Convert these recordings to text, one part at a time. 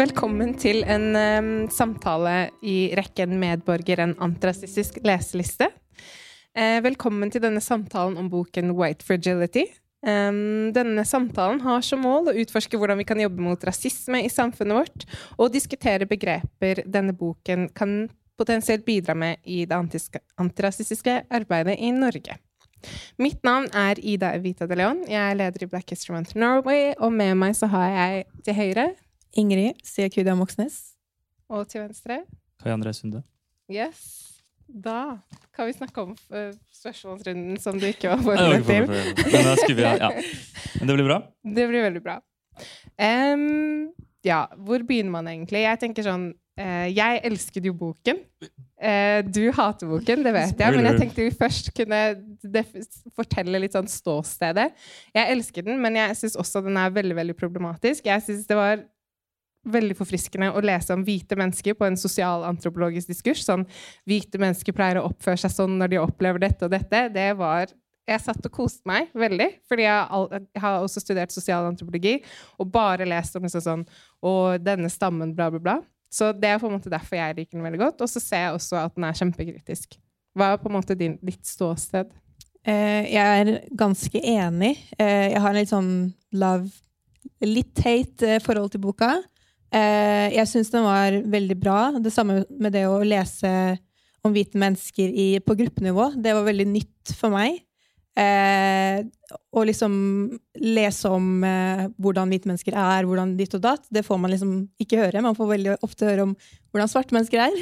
Velkommen til en um, samtale i rekken Medborger en antirasistisk leseliste. Eh, velkommen til denne samtalen om boken White Fragility. Um, denne samtalen har som mål å utforske hvordan vi kan jobbe mot rasisme i samfunnet vårt, og diskutere begreper denne boken kan potensielt bidra med i det antirasistiske arbeidet i Norge. Mitt navn er Ida Evita de Leon. Jeg er leder i Black History Month Norway, og med meg så har jeg til høyre Ingrid Siakudia Moxnes. Og til venstre Kai André Sunde. Yes. Da kan vi snakke om uh, spørsmålsrunden som du ikke var forberedt til. Men da vi ja. Men det blir bra? Det blir veldig bra. Um, ja, hvor begynner man egentlig? Jeg tenker sånn uh, Jeg elsket jo boken. Uh, du hater boken, det vet jeg, men jeg tenkte vi først kunne fortelle litt sånn ståstedet. Jeg elsker den, men jeg syns også den er veldig, veldig problematisk. Jeg synes det var veldig forfriskende å lese om hvite mennesker på en sosialantropologisk diskurs. Sånn hvite mennesker pleier å oppføre seg sånn når de opplever dette og dette. Det var Jeg satt og koste meg veldig, fordi jeg, har også studert sosialantropologi og bare lest om liksom sånn Og denne stammen, bla, bla, bla. Så det er på en måte derfor jeg liker den veldig godt. Og så ser jeg også at den er kjempekritisk. Hva er på en måte din, ditt ståsted? Uh, jeg er ganske enig. Uh, jeg har en litt sånn love Litt hate uh, forhold til boka. Eh, jeg syns den var veldig bra. Det samme med det å lese om hvite mennesker i, på gruppenivå. Det var veldig nytt for meg. Eh, å liksom lese om eh, hvordan hvite mennesker er, hvordan ditt og datt, det får man liksom ikke høre. Man får veldig ofte høre om hvordan svarte mennesker er.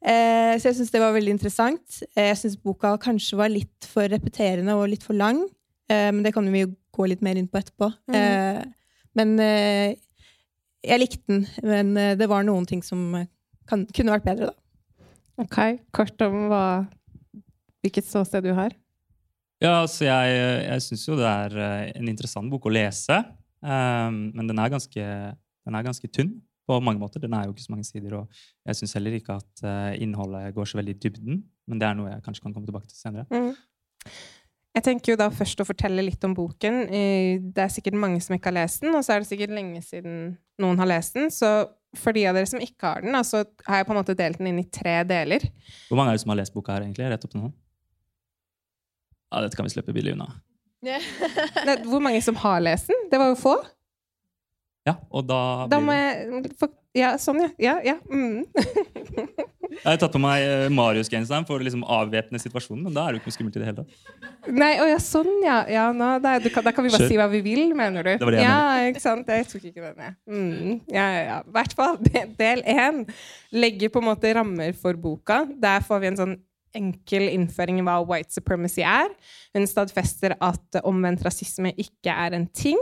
Eh, så jeg syns det var veldig interessant. Eh, jeg syns boka kanskje var litt for repeterende og litt for lang. Eh, men det kan vi jo gå litt mer inn på etterpå. Mm. men jeg likte den, men eh, det var noen ting som eh, kan, kunne vært bedre, da. Ok. Kort om hva, hvilket ståsted du har. Ja, altså jeg, jeg syns jo det er eh, en interessant bok å lese. Um, men den er, ganske, den er, ganske, tynn på mange måter. Den er jo ikke så mange sider. Og jeg syns heller ikke at innholdet går så veldig i dybden. Men det er noe jeg kanskje kan komme tilbake til senere. Mm. Jeg tenker jo da først å fortelle litt om boken. Det er sikkert mange som ikke har lest den, og så er det sikkert lenge siden noen har lest den. Så for de av dere som ikke har den, så har jeg på en måte delt den inn i tre deler. Hvor mange er det som har lest boka her, egentlig? Rett opp til nå? Ja, dette kan vi slippe billig unna. Hvor mange som har lest den? Det var jo få. Ja, og da Da må jeg Ja, sånn, ja. Ja, ja. Mm. jeg har tatt på meg eh, Marius-genseren for å liksom avvæpne situasjonen, men da er det jo ikke noe skummelt i det hele tatt. Nei, å ja, sånn, ja. ja nå, da, kan, da, kan, vi bare Kjør. si hva vi vil, mener du? Det var det jeg ja, mener. ikke sant? Jeg tok ikke den, jeg. Mm. Ja, ja, ja. I hvert fall del én legger på en måte rammer for boka. Der får vi en sånn enkel innføring i hva white supremacy er. Hun stadfester at omvendt rasisme ikke er en ting.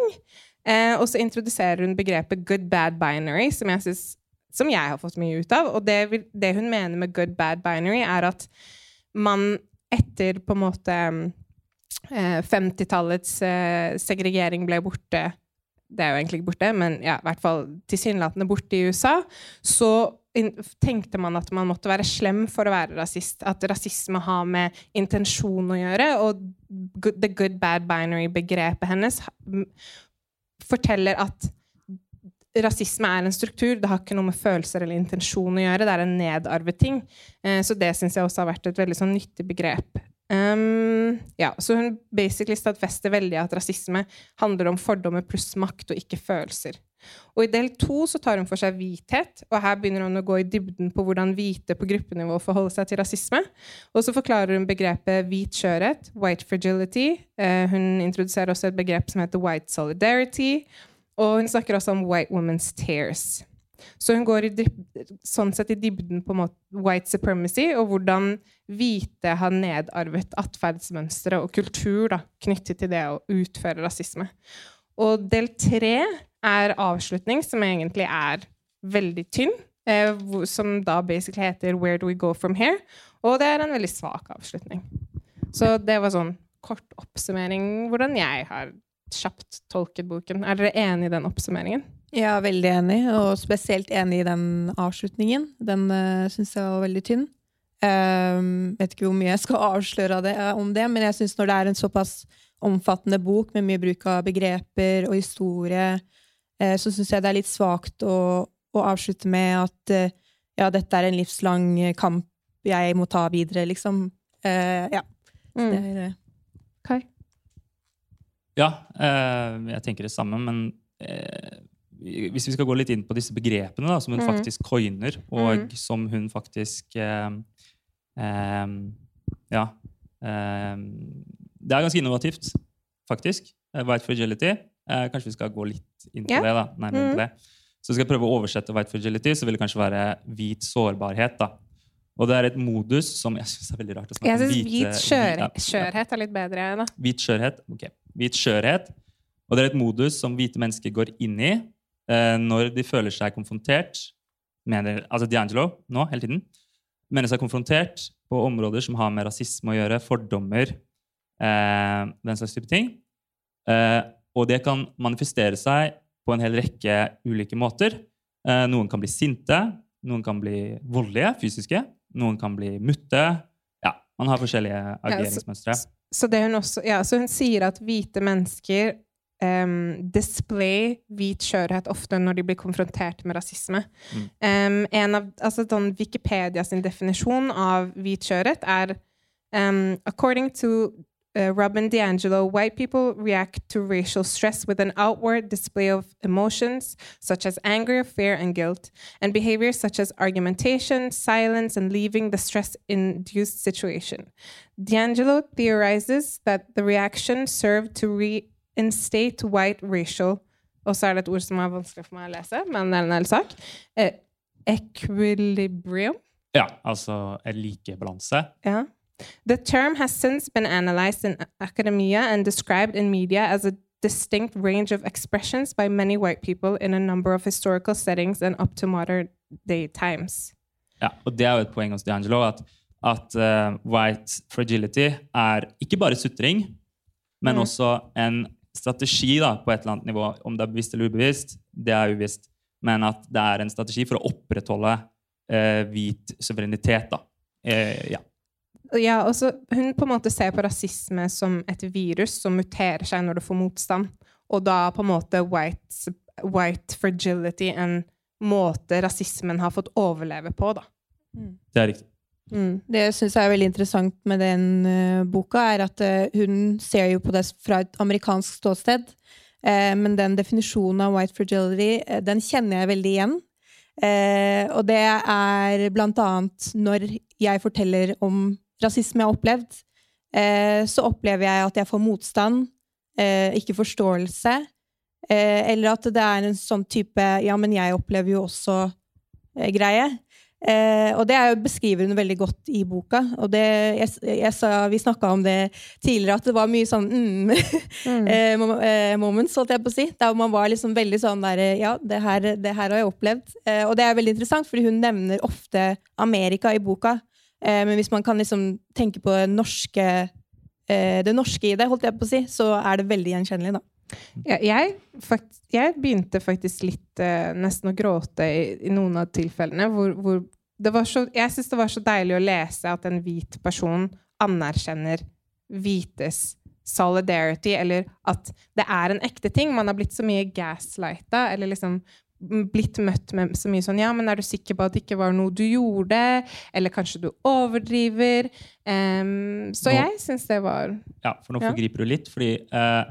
Eh, og så introduserer hun begrepet good bad binary, som jeg, synes, som jeg har fått mye ut av. Og det, det, hun mener med good bad binary, er at man etter på en måte eh, 50-tallets eh, segregering ble borte Det er jo egentlig ikke borte, men ja, i hvert fall tilsynelatende borte i USA. Så tenkte man at man måtte være slem for å være rasist. At rasisme har med intensjon å gjøre. Og the good bad binary-begrepet hennes forteller at rasisme er en struktur. Det har ikke noe med følelser eller intensjon å gjøre. Det er en nedarvet ting. Eh, så det syns jeg også har vært et veldig sånn nyttig begrep. Um, ja, så hun basically stadfester veldig at rasisme handler om fordommer pluss makt og ikke følelser. Og I del to så tar hun for seg hvithet, og her begynner hun å gå i dybden på hvordan hvite på gruppenivå forholder seg til rasisme. Og så forklarer hun begrepet hvit skjørhet, white fragility. Uh, hun introduserer også et begrep som heter white solidarity. Og hun snakker også om white women's tears. Så hun går i sånn sett i dybden på white supremacy og hvordan hvite har nedarvet atferdsmønstre og kultur da, knyttet til det å utføre rasisme. Og del tre er avslutning, som egentlig er veldig tynn. Eh, som da basically heter 'Where do we go from here?' Og det er en veldig svak avslutning. Så det var sånn kort oppsummering hvordan jeg har kjapt tolket boken. Er dere enig i den oppsummeringen? Ja, veldig enig, og spesielt enig i den avslutningen. Den uh, eh, syns jeg var veldig tynn. Um, vet ikke hvor mye jeg skal avsløre det, om det, men jeg syns når det er en såpass omfattende bok med mye bruk av begreper og historie, uh, så syns jeg det er litt svakt å å avslutte med at uh, ja, dette er en livslang kamp jeg må ta videre, liksom. Uh, ja. Mm. Det er, eh, Kai? Ja, eh, jeg tenker det samme, men eh, hvis vi skal gå litt inn på disse begrepene da, som hun Mm. faktisk coiner, og Mm. som hun faktisk eh, eh, Ja. eh, det er ganske innovativt, faktisk. Eh, White fragility. Eh, kanskje vi skal gå litt inn på yeah. det. da, nærmere Mm. på det. Så skal jeg prøve å oversette white fragility, så vil det kanskje være hvit sårbarhet. da. Og det er et modus som jeg syns er veldig rart å snakke Jeg syns hvit skjør, ja, ja. skjørhet er litt bedre. da. Hvit skjørhet. ok. Hvit skjørhet. Og det er et modus som hvite mennesker går inn i eh, når de føler seg konfrontert mener, Altså D'Angelo nå, hele tiden. Mener seg konfrontert på områder som har med rasisme å gjøre, fordommer, eh, den slags type ting. Eh, og det kan manifestere seg på en hel rekke ulike måter. Eh, noen kan bli sinte, noen kan bli voldelige, fysiske. Noen kan bli mutte. Ja, man har forskjellige ageringsmønstre. Så, det hun, også, ja, så hun sier at hvite mennesker Um, display hvit skjørhet ofte når de blir konfrontert med rasisme. Mm. Um, en av, altså, sånn Wikipedia sin definisjon av hvit skjørhet er um, According to uh, Robin DiAngelo, white people react to racial stress with an outward display of emotions such as anger, fear, and guilt, and behaviors such as argumentation, silence, and leaving the stress induced situation. D'Angelo theorizes that the reaction served to reinstate white racial Og så er det et ord som er vanskelig for meg å lese, men det er en hel sak. Eh, equilibrium. Ja, altså likebalanse. Yeah. The term has since been analyzed in academia and described in media as a distinct range of expressions by many white people in a number of historical settings and up to modern day times. Ja, og det er jo et poeng hos D'Angelo at, at uh, white fragility er ikke bare sutring, men Mm. også en strategi da, på et eller annet nivå. Om det er bevisst eller ubevisst, det er uvisst. Men at det er en strategi for å opprettholde uh, hvit suverenitet. da. Uh, ja. Ja, også, hun på en måte ser på rasisme som et virus som muterer seg når det får motstand. Og da på en måte white, white fragility en måte rasismen har fått overleve på, da. Det er riktig. Mm. Det jeg syns er veldig interessant med den uh, boka, er at uh, hun ser jo på det fra et amerikansk ståsted. Uh, men den definisjonen av white fragility, den kjenner jeg veldig igjen. Eh, og det er blant annet når jeg forteller om rasisme jeg har opplevd, eh, så opplever jeg at jeg får motstand, eh, ikke forståelse. Eh, eller at det er en sånn type 'ja, men jeg opplever jo også' eh, greie. Eh, og det er jo, beskriver hun veldig godt i boka. Og det, jeg, jeg sa, vi snakka om det tidligere, at det var mye sånn mm, eh, moments, holdt jeg på å si. Der man var liksom veldig sånn der Ja, det her, det her har jeg opplevd. Eh, og det er veldig interessant, fordi hun nevner ofte Amerika i boka. Eh, men hvis man kan liksom tenke på det norske, eh, det norske i det, holdt jeg på å si, så er det veldig gjenkjennelig, da. Ja, jeg, fakt, jeg begynte faktisk litt eh, nesten å gråte i, i noen av tilfellene hvor, hvor det var så, Jeg syns det var så deilig å lese at en hvit person anerkjenner hvites solidarity, eller at det er en ekte ting. Man har blitt så mye gaslighta, eller liksom blitt møtt med så mye sånn Ja, men er du sikker på at det ikke var noe du gjorde? Eller kanskje du overdriver? Um, så Nå- jeg syns det var Ja, for nå Ja. forgriper du litt, fordi uh,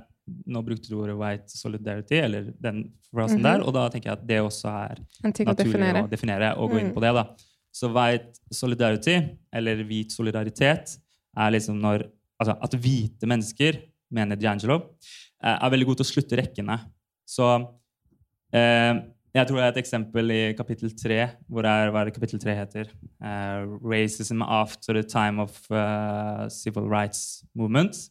nå brukte du ordet white solidarity, eller den frasen Mhm. der, og da tenker jeg at det også er naturlig å definere. å definere og gå inn Mm. på det. da. Så white solidarity, eller hvit solidaritet, er liksom når altså At hvite mennesker, mener D'Angelo, uh, er veldig gode til å slutte rekkene. Så eh, jeg tror det er et eksempel i kapittel tre, hvor er, hva det kapittel tre heter? Uh, 'Racism after the time of uh, civil rights movement'.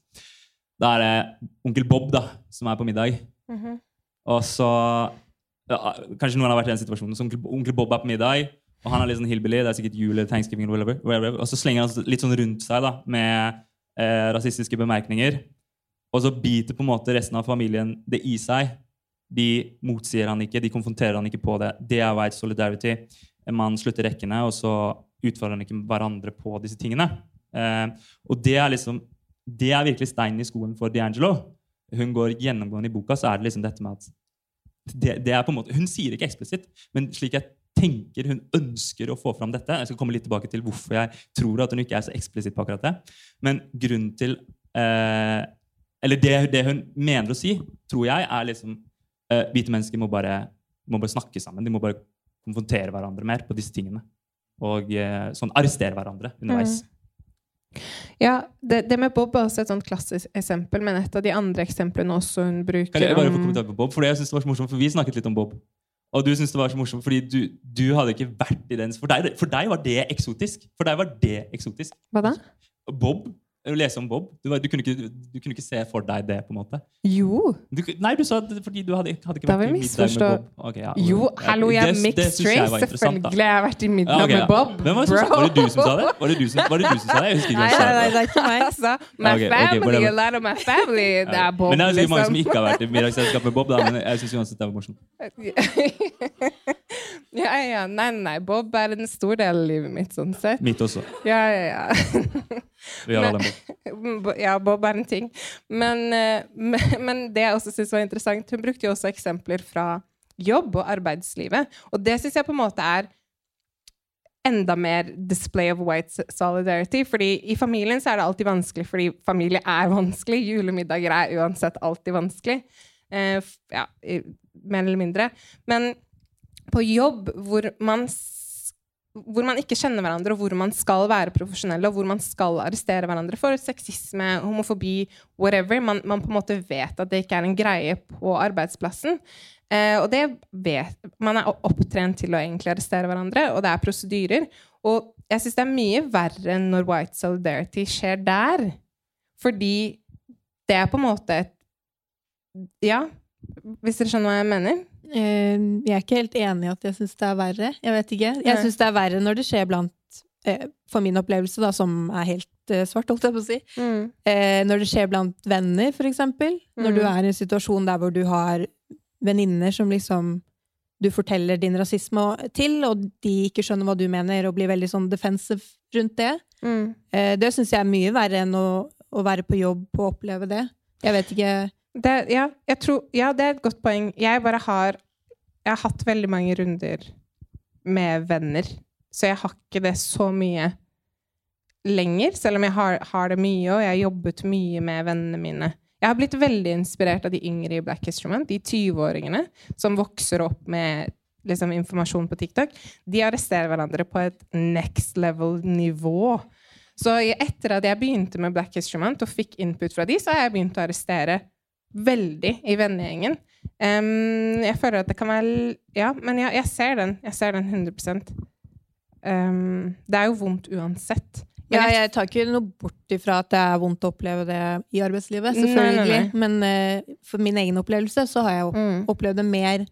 Da er det onkel Bob da, som er på middag. Mhm. Og så ja, Kanskje noen har vært i den situasjonen. Så onkel, onkel Bob er på middag, og han er litt sånn hillbilly. Det er sikkert jul eller thanksgiving, eller whatever, whatever. Og så slenger han litt sånn rundt seg da, med eh, rasistiske bemerkninger. Og så biter på en måte resten av familien det i seg. De motsier han ikke, de konfronterer han ikke på det. Det er white solidarity. Man slutter rekkene, og så utfordrer han ikke hverandre på disse tingene. Eh, og det er liksom det er virkelig steinen i skoen for D'Angelo. Hun går gjennomgående i boka, så er det liksom dette med at det, det er på en måte, Hun sier ikke eksplisitt, men slik jeg tenker hun ønsker å få fram dette Jeg skal komme litt tilbake til hvorfor jeg tror at hun ikke er så eksplisitt på akkurat det. Men grunnen til eh, Eller det, det, hun mener å si, tror jeg, er liksom eh, Hvite mennesker må bare, må bare snakke sammen. De må bare konfrontere hverandre mer på disse tingene. Og uh, sånn arrestere hverandre underveis. Mm. Ja, det, det, med Bob er også et sånt klassisk eksempel, men et av de andre eksemplene også hun bruker Kan jeg bare få kommentar på Bob? For jeg synes det var så morsomt, for Vi snakket litt om Bob. Og du syntes det var så morsomt fordi du, du hadde ikke vært i den for deg, for deg var det eksotisk. For deg var det eksotisk. Hva da? Bob å lese om Bob. Du, du, kunne ikke, du, kunne ikke, se for deg det. på en måte. Jo. Du, nei, du sa det fordi du hadde, hadde ikke vært i middag med Bob. Okay, ja. Jo, hallo, jeg er mixed race. Selvfølgelig har jeg vært i middag okay, ja. med Bob. Hvem var, var, det du som sa det? Var det du som, var det du som sa det? Jeg husker ikke nei, nei, nei, det er ikke meg. altså, my okay, family, a lot of my family, det er Bob. Men det er liksom. mange som ikke har vært i middagsselskap med Bob, da, men jeg syns uansett det var morsomt. ja, ja. Nei, nei. Bob er en stor del av livet mitt, sånn sett. Mitt også. Ja, ja, ja. Vi har alle Bob. Ja, Bob er en ting. Men, men, men det jeg også syns var interessant, hun brukte jo også eksempler fra jobb og arbeidslivet. Og det syns jeg på en måte er enda mer display of white solidarity. fordi i familien så er det alltid vanskelig, fordi familie er vanskelig. Julemiddager er uansett alltid vanskelig. Eh, ja, mer eller mindre. Men på jobb, hvor man hvor man ikke kjenner hverandre, og hvor man skal være profesjonelle, og hvor man skal arrestere hverandre for sexisme, homofobi, whatever. Man, man på en måte vet at det ikke er en greie på arbeidsplassen. Eh, og det vet Man er opptrent til å egentlig arrestere hverandre, og det er prosedyrer. Og jeg syns det er mye verre når white solidarity skjer der. Fordi det er på en måte et Ja, hvis dere skjønner hva jeg mener? Eh, jeg er ikke helt enig i at jeg syns det er verre. Jeg vet ikke. Jeg syns det er verre når det skjer blant eh, For min opplevelse, da, som er helt eh, svart, holdt jeg på å si. Mm. Når det skjer blant venner, for eksempel. Når mm. du er i en situasjon der hvor du har venninner som liksom du forteller din rasisme til, og de ikke skjønner hva du mener, og blir veldig sånn defensive rundt det. Mm. Det syns jeg er mye verre enn å, å, være på jobb og oppleve det. Jeg vet ikke det, ja, tror, ja, det er et godt poeng. Jeg bare har Jeg har hatt veldig mange runder med venner, så jeg har ikke det så mye lenger, selv om jeg har, har det mye, og jeg har jobbet mye med vennene mine. Jeg har blitt veldig inspirert av de yngre i Black History Month, de 20-åringene som vokser opp med liksom, informasjon på TikTok. De arresterer hverandre på et next level-nivå. Så etter at jeg begynte med Black History Month og fikk input fra de, så har jeg begynt å arrestere veldig i vennegjengen. Um, jeg føler at det kan være Ja, men jeg, jeg ser den. Jeg ser den 100 um, Det er jo vondt uansett. Men ja, jeg tar ikke noe bort ifra at det er vondt å oppleve det i arbeidslivet, selvfølgelig. Nei, nei, nei. Men uh, for min egen opplevelse så har jeg mm. opplevd det mer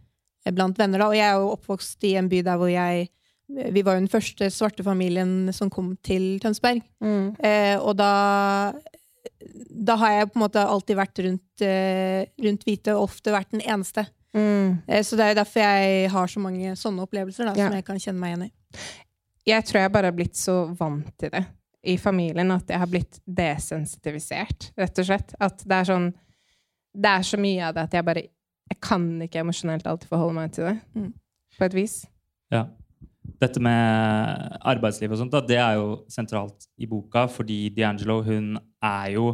blant venner. Da. Og jeg er jo oppvokst i en by der hvor jeg vi var jo den første svarte familien som kom til Tønsberg. Mm. Uh, og da da har jeg på en måte alltid vært rundt, uh, rundt hvite, og ofte vært den eneste. Mm. Uh, så det er derfor jeg har så mange sånne opplevelser da, ja. som jeg kan kjenne meg igjen i. Jeg tror jeg bare har blitt så vant til det i familien at jeg har blitt desensitivisert, rett og slett. At det er sånn Det er så mye av det at jeg bare Jeg kan ikke emosjonelt alltid forholde meg til det. Mm. På et vis. Ja dette med arbeidsliv og sånt, da, det er jo sentralt i boka, fordi D'Angelo hun er jo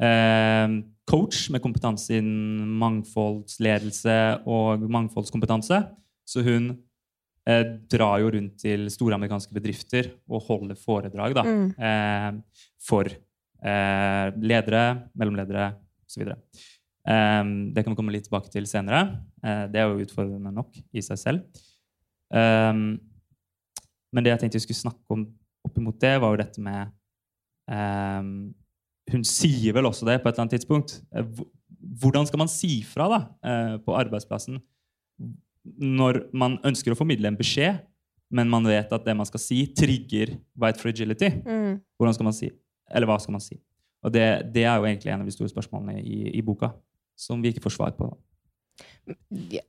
eh, coach med kompetanse innen mangfoldsledelse og mangfoldskompetanse. Så hun eh, drar jo rundt til store amerikanske bedrifter og holder foredrag da, mm. eh, for eh, ledere, mellomledere osv. Um, det kan vi komme litt tilbake til senere. Uh, det er jo utfordrende nok i seg selv. Um, men det jeg tenkte vi skulle snakke om oppimot det, var jo dette med um, Hun sier vel også det på et eller annet tidspunkt. Eh, hvordan skal man si fra da, uh, på arbeidsplassen når man ønsker å formidle en beskjed, men man vet at det man skal si, trigger white fragility? Mm. Hvordan skal man si? Eller hva skal man si? Og det, det, er jo egentlig en av de store spørsmålene i, i boka som vi ikke får svar på. Da.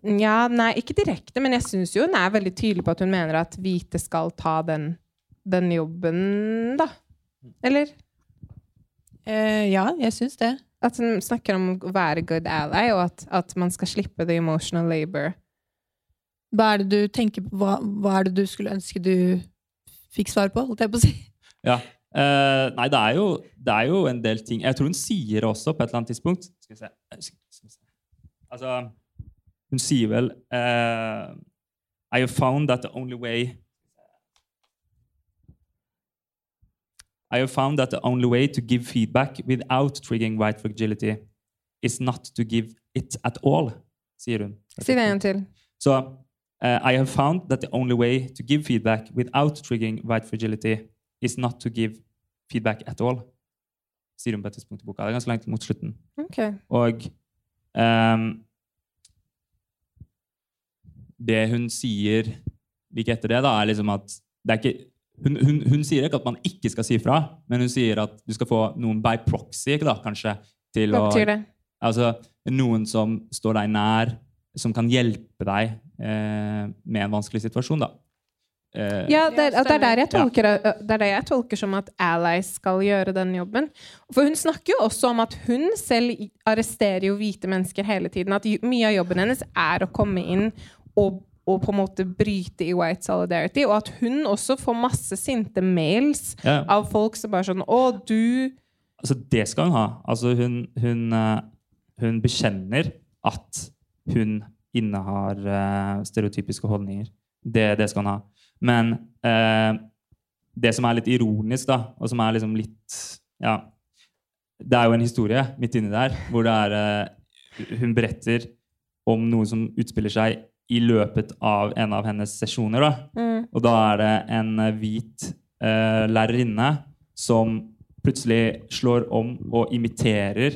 Ja, nei, ikke direkte, men jeg syns jo hun er veldig tydelig på at hun mener at hvite skal ta den, den jobben, da. Eller? Uh, ja, jeg syns det. At hun snakker om å være good ally, og at, at man skal slippe the emotional labor. Hva er det du tenker på? Hva, hva er det du skulle ønske du fikk svar på, holdt jeg på å si? Ja. Eh, nei, det er, jo, det er jo en del ting Jeg tror hun sier også på et eller annet tidspunkt Skal vi se, skal vi se. Altså, hun sier vel uh, I have found that the only way I have found that the only way to give feedback without triggering white fragility is not to give it at all, sier hun. Si det en gang til. Så uh, I have found that the only way to give feedback without triggering white fragility is not to give feedback at all, sier hun på et tidspunkt i boka. Det er ganske langt mot slutten. Okay. Og ehm, det hun sier like etter det, da, er liksom at det er ikke hun, hun, hun sier ikke at man ikke skal si fra, men hun sier at du skal få noen by proxy, da, kanskje, til Hva å betyr det? Altså noen som står deg nær, som kan hjelpe deg eh, med en vanskelig situasjon, da. Eh, Ja, det, det, er der jeg tolker, det er det jeg tolker som at allies skal gjøre den jobben. For hun snakker jo også om at hun selv arresterer jo hvite mennesker hele tiden. At mye av jobben hennes er å komme inn og, og på en måte bryte i white solidarity. Og at hun også får masse sinte mails ja. av folk som bare sånn Å, du Altså, det skal hun ha. Altså, hun, hun, eh, hun bekjenner at hun innehar eh, stereotypiske holdninger. Det, det skal hun ha. Men eh, det som er litt ironisk, da, og som er liksom litt Ja. Det er jo en historie midt inni der hvor det er eh, Hun beretter om noe som utspiller seg i løpet av en av hennes sesjoner. da. mm, Og da er det en eh, hvit eh, lærerinne som plutselig slår om og imiterer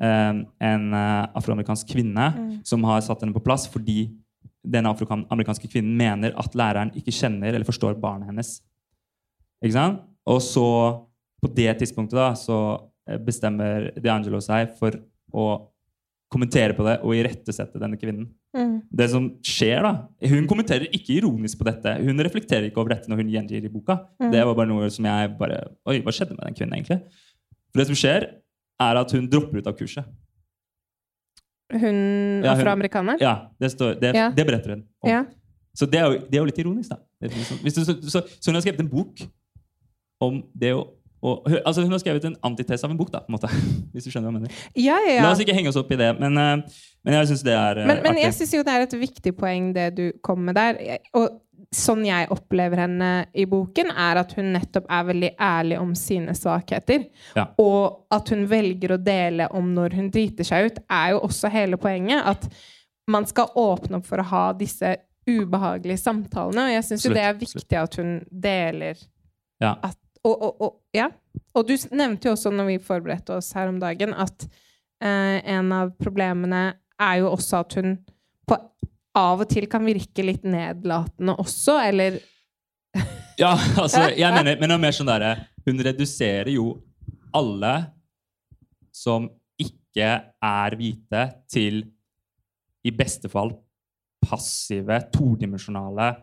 eh, en eh, afroamerikansk kvinne Mm. som har satt henne på plass fordi den afroamerikanske kvinnen mener at læreren ikke kjenner eller forstår barnet hennes. Ikke sant? Og så, på det tidspunktet, da, så eh, bestemmer DeAngelo seg for å kommentere på det og irettesette denne kvinnen mm. det som skjer da, Hun kommenterer ikke ironisk på dette. Hun reflekterer ikke over dette når hun gjengir i boka. Mm. Det var bare noe som jeg bare Oi, hva skjedde med den kvinnen, egentlig? For det som skjer, er at hun dropper ut av kurset. Hun Ja, afroamerikaneren? Ja, Det, står, det, Ja. det beretter hun om. Ja. Så det er, jo, det er jo litt ironisk, da. Liksom- du, så, så, så hun har skrevet en bok om det å og, altså Hun har skrevet en antitese av en bok, da, på en måte. Hvis du skjønner hva jeg mener. Ja, ja, ja. La oss ikke henge oss opp i det, men, eh, men jeg syns det er men, Men, men jeg artig. syns jo det er et viktig poeng, det du kom med der. Og sånn jeg opplever henne i boken, er at hun nettopp er veldig ærlig om sine svakheter. Ja. Og at hun velger å dele om når hun driter seg ut, er jo også hele poenget. At man skal åpne opp for å ha disse ubehagelige samtalene. Og jeg syns jo det er viktig at hun deler Ja. at og, og, ja. og du nevnte jo også når vi forberedte oss her om dagen, at eh, en av problemene er jo også at hun på, av og til kan virke litt nedlatende også, eller Ja, altså, jeg mener, men det er mer sånn derre Hun reduserer jo alle som ikke er hvite, til i beste fall passive, todimensjonale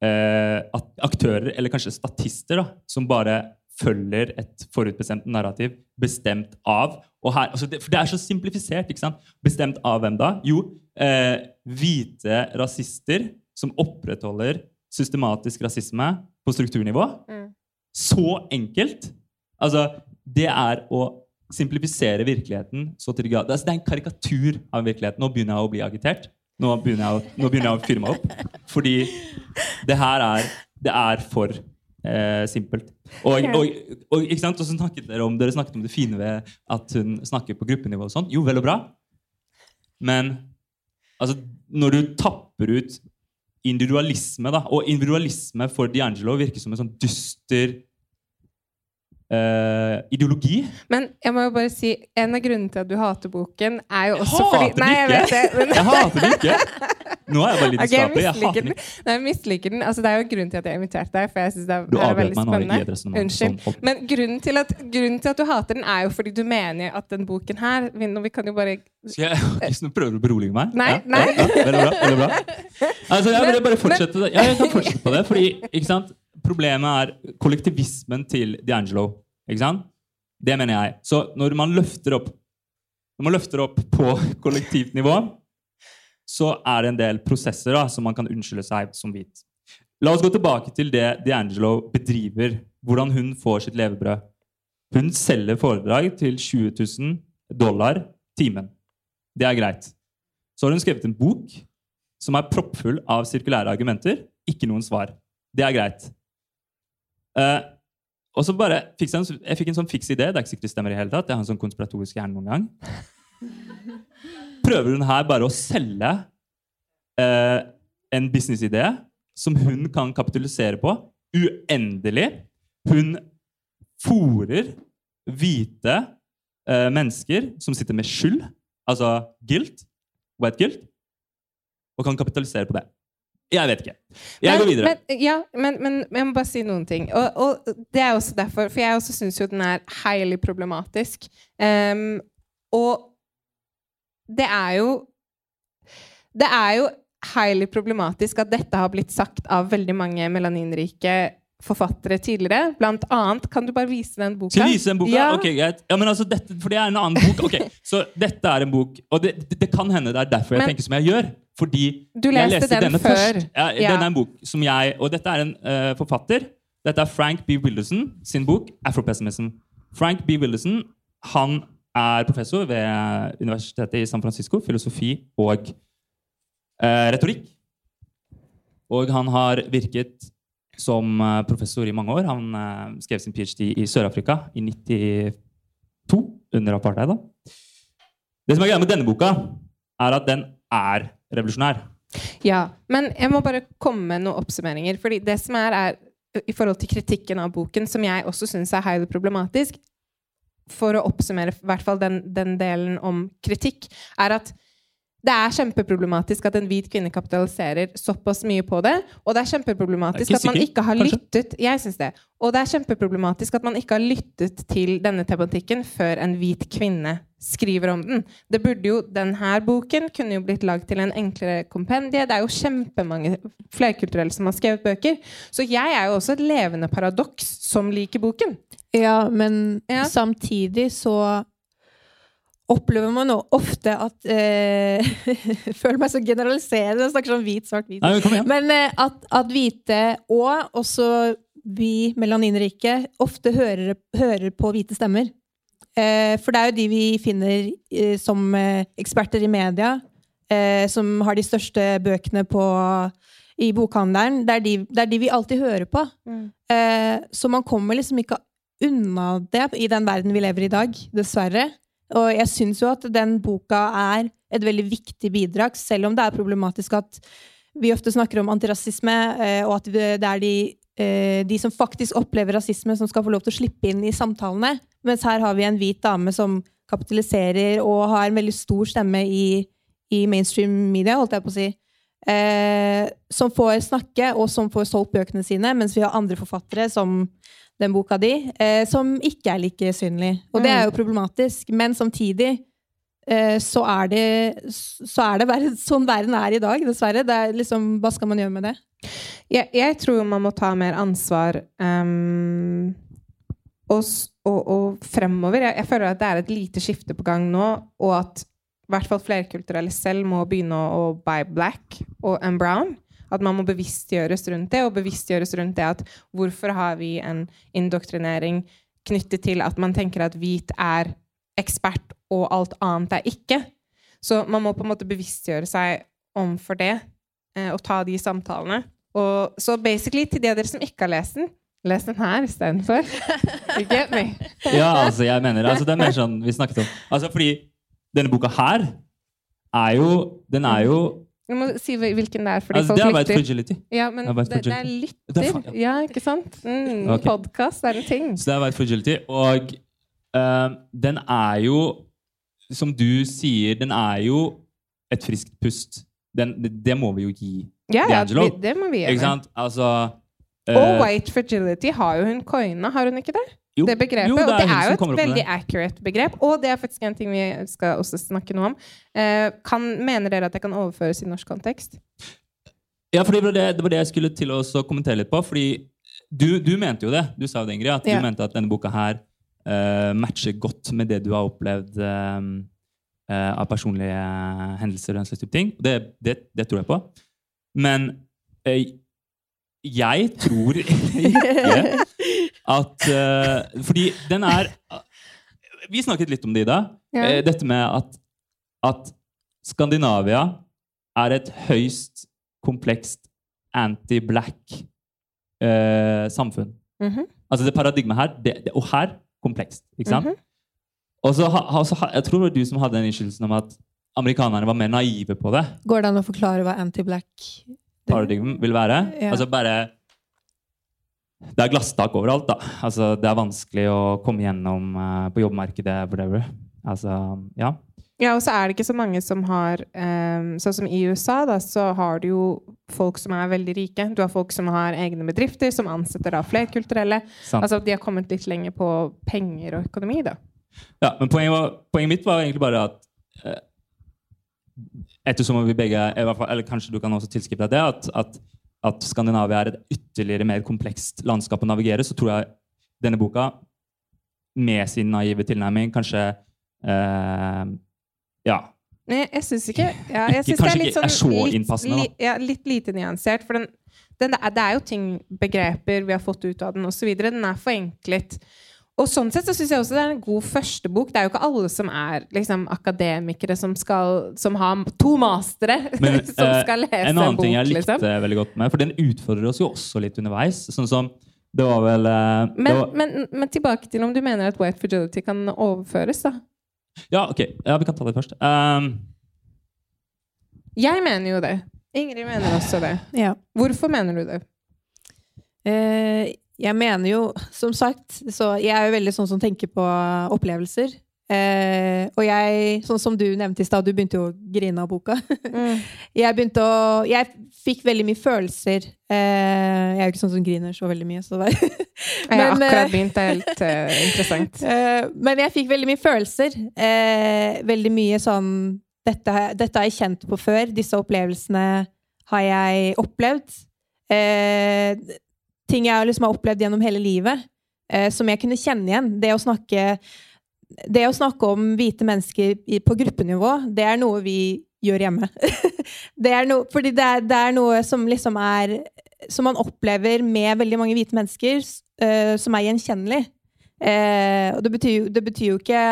aktører, eller kanskje statister, da, som bare følger et forutbestemt narrativ bestemt av og her, altså det, For det er så simplifisert. ikke sant? Bestemt av hvem da? Jo, eh, hvite rasister som opprettholder systematisk rasisme på strukturnivå. Mm. Så enkelt! Altså, det er å simplifisere virkeligheten så til de grader. Altså, det er en karikatur av virkeligheten. Nå begynner jeg å bli agitert. Nå begynner jeg nå begynner jeg å fyre meg opp. Fordi det her er, det er for eh, simpelt. Og, og, og, ikke sant? og så snakket dere om, dere snakket om det fine ved at hun snakker på gruppenivå. og sånn. Jo, vel og bra. Men altså, når du tapper ut individualisme, da, og individualisme for D'Angelo virker som en sånn dyster eh, ideologi. Men jeg må jo bare si, en av grunnene til at du hater boken, er jo Jeg også fordi hater den Nei, jeg vet det. Men, Jeg hater den ikke! Nå er jeg bare litt okay, skapelig. jeg misliker den. Nei, jeg misliker den. Altså, det er jo grunnen til at jeg inviterte deg, for jeg synes det er, er veldig spennende. Unnskyld. Sånn, Men grunnen til, at, grunnen til at du hater den, er jo fordi du mener at den boken her vi, vi kan jo bare Skal jeg så prøver å berolige meg? Nei, nei. Ja, ja, veldig bra. veldig bra. Altså, jeg vil bare fortsette jeg kan fortsette på det. Fordi, ikke sant? Problemet er kollektivismen til D'Angelo. Ikke sant? Det mener jeg. Så når man løfter opp når man løfter opp på kollektivt nivå, så er det en del prosesser da, som man kan unnskylde seg som hvit. La oss gå tilbake til det D'Angelo bedriver, hvordan hun får sitt levebrød. Hun selger foredrag til 20 000 dollar timen. Det er greit. Så har hun skrevet en bok som er proppfull av sirkulære argumenter. Ikke noen svar. Det er greit. Eh, og så bare fikk jeg, en, jeg fikk en sånn fiks idé. Det er ikke sikkert det stemmer i hele tatt. Jeg har en sånn konspiratorisk hjerne noen gang. Prøver hun her bare å selge uh, en businessidé som hun kan kapitalisere på uendelig. Hun fòrer hvite uh, mennesker som sitter med skyld, altså guilt, white guilt, og kan kapitalisere på det. Jeg vet ikke. Jeg men, går videre. Men, ja, men, men, jeg må bare si noen ting. Og, og det er også derfor, for jeg også syns jo den er heilig problematisk. Um, og det er jo Det er jo highly problematisk at dette har blitt sagt av veldig mange melaninrike forfattere tidligere. Blant annet Kan du bare vise den boka? Skal jeg vise den boka? Ja. Ok, greit. Ja, men altså, dette, for det er en annen bok. Ok, Så dette er en bok Og det, det, det kan hende det er derfor jeg Men- tenker som jeg gjør. Fordi Du leste leste den denne før. først. Ja, Ja. Denne er en bok som jeg Og dette er en uh, forfatter. Dette er Frank B. Wilderson sin bok 'Afropessimism'. Frank B. Wilderson han er professor ved Universitetet i San Francisco, filosofi og uh, retorikk. Og han har virket som eh, professor i mange år. Han uh, skrev sin ph.d. i Sør-Afrika i 92, under apartheid. da. Det som er greia med denne boka, er at den er revolusjonær. Ja, men jeg må bare komme med noen oppsummeringer. Fordi det som er, er i forhold til kritikken av boken, som jeg også syns er highly problematisk, for å oppsummere i hvert fall den, den delen om kritikk, er at det er kjempeproblematisk at en hvit kvinne kapitaliserer såpass mye på det. Og det er kjempeproblematisk at man ikke har lyttet Jeg synes det. Og det er kjempeproblematisk at man ikke har lyttet til denne tematikken før en hvit kvinne skriver om den. Det burde jo, Denne boken kunne jo blitt lagd til en enklere kompendie. Det er jo kjempemange flerkulturelle som har skrevet bøker. Så jeg er jo også et levende paradoks som liker boken. Ja, men Ja. samtidig så opplever man jo ofte at eh, Jeg føler meg så generaliserende. Jeg snakker sånn hvit, svart, hvit. Nei, men eh, at, at hvite, og også vi melaninrike, ofte hører, hører på hvite stemmer. Eh, for det er jo de vi finner eh, som eh, eksperter i media, eh, som har de største bøkene på, i bokhandelen. Det er, de, det er de vi alltid hører på. Eh, så man kommer liksom ikke unna det i den verden vi lever i i dag, dessverre. Og jeg syns jo at den boka er et veldig viktig bidrag, selv om det er problematisk at vi ofte snakker om antirasisme, eh, og at det er de, eh, de som faktisk opplever rasisme, som skal få lov til å slippe inn i samtalene. Mens her har vi en hvit dame som kapitaliserer og har en veldig stor stemme i, i mainstream media, holdt jeg på å si. Eh, som får snakke, og som får solgt bøkene sine, mens vi har andre forfattere, som den boka di, eh, som ikke er like synlig. Og det er jo problematisk. Men samtidig eh, så er det, så er det ver- sånn verden er i dag, dessverre. Er liksom, hva skal man gjøre med det? Jeg, jeg tror man må ta mer ansvar Um, og, og, og fremover. Jeg, jeg føler at det er et lite skifte på gang nå, og at i hvert fall flerkulturelle selv må begynne å, å buy black og and brown. At man må bevisstgjøres rundt det, og bevisstgjøres rundt det at hvorfor har vi en indoktrinering knyttet til at man tenker at hvit er ekspert, og alt annet er ikke. Så man må på en måte bevisstgjøre seg om for det, eh, og ta de samtalene. Og, så basically, til de av dere som ikke har lest den, les den her istedenfor. You get me? Ja, altså, jeg mener altså, Det er mer sånn vi snakket om. Altså, fordi denne boka her er jo Den er jo Du må si hvilken det er, fordi altså, Det er vært Fragility. Ja, men Det det, det er. Det er lytter. Ja, ikke sant? Mm, okay. Podkast er en ting. Så det er White Fragility. Og uh, den er jo, som du sier, den er jo et friskt pust. Den, det, det må vi jo gi. Ja, ja, D'Angelo. vi- det må vi Ikke sant? Altså Og eh, white fragility har jo hun coina, har hun ikke det? jo, det begrepet. jo, og det er jo et veldig det. accurate begrep. Og det er faktisk en ting vi skal også snakke noe om. Eh, kan, mener dere at det kan overføres i norsk kontekst? Ja, for det var det, det var det jeg skulle til å kommentere litt på. Fordi du, du mente jo det. Du sa jo det, Ingrid. At Ja. du mente at denne boka her uh, matcher godt med det du har opplevd eh, uh, av personlige hendelser og den slags type ting. Det, det, det tror jeg på. Men jeg tror ikke at uh, Fordi den er Vi snakket litt om det, Ida. Ja. Eh, dette med at, at Skandinavia er et høyst komplekst anti-black uh, samfunn. Mhm. Altså det paradigmet her, det, det, og her, komplekst. Ikke sant? Mhm. Og så ha, ha, ha, Jeg tror det var du som hadde den innskyldelsen om at amerikanerne var mer naive på det. Går det an å forklare hva anti-black Paradigm vil være. Ja. Altså bare Det er glasstak overalt, da. Altså Det er vanskelig å komme gjennom eh, på jobbmarkedet, whatever. Altså, ja. Ja, og så er det ikke så mange som har um, Sånn som i USA, da, så har du jo folk som er veldig rike. Du har folk som har egne bedrifter, som ansetter da flerkulturelle. Sant. Altså, de har kommet litt lenger på penger og økonomi, da. Ja, men poenget, var, poenget mitt var egentlig bare at eh, Ettersom vi begge fall, Eller kanskje du kan også tilskrive deg det, at, at, at Skandinavia er et ytterligere mer komplekst landskap å navigere, så tror jeg denne boka, med sin naive tilnærming, kanskje eh, Ja. Nei, jeg syns ikke ja, jeg synes det kanskje er litt, ikke er sånn, så innpassende, Litt, li, ja, litt lite nyansert. For den, den, det er jo ting, begreper vi har fått ut av den, osv. Den er forenklet. Og sånn sett så syns jeg også det er en god første bok. Det er jo ikke alle som er liksom, akademikere som, skal, som har to mastere, Men som eh, skal lese en annen ting jeg likte liksom. veldig godt med, for den utfordrer oss jo også litt underveis. Sånn som Det var vel eh, det Men, var, men, men tilbake til om du mener at white fragility kan overføres, da. Ja, ok. Ja, vi kan ta det først. Um, Jeg mener jo det. Ingrid mener også det. Ja. Hvorfor mener du det? Eh, jeg mener jo, som sagt Så jeg er jo veldig sånn som tenker på opplevelser. Eh, og jeg, sånn som du nevnte i stad, du begynte jo å grine av boka. jeg begynte å Jeg fikk veldig mye følelser. Eh, jeg er jo ikke sånn som griner så veldig mye, så det Jeg har Men, eh, akkurat begynt. Det er helt uh, interessant. Eh, men jeg fikk veldig mye følelser. Eh, veldig mye sånn dette, dette har jeg kjent på før. Disse opplevelsene har jeg opplevd. Ting jeg liksom har opplevd gjennom hele livet, eh, som jeg kunne kjenne igjen. Det å snakke, det å snakke om hvite mennesker i, på gruppenivå, det er noe vi gjør hjemme. det er no, fordi det er, det er noe som liksom er Som man opplever med veldig mange hvite mennesker, eh, som er gjenkjennelig. Eh, og det betyr, det betyr jo ikke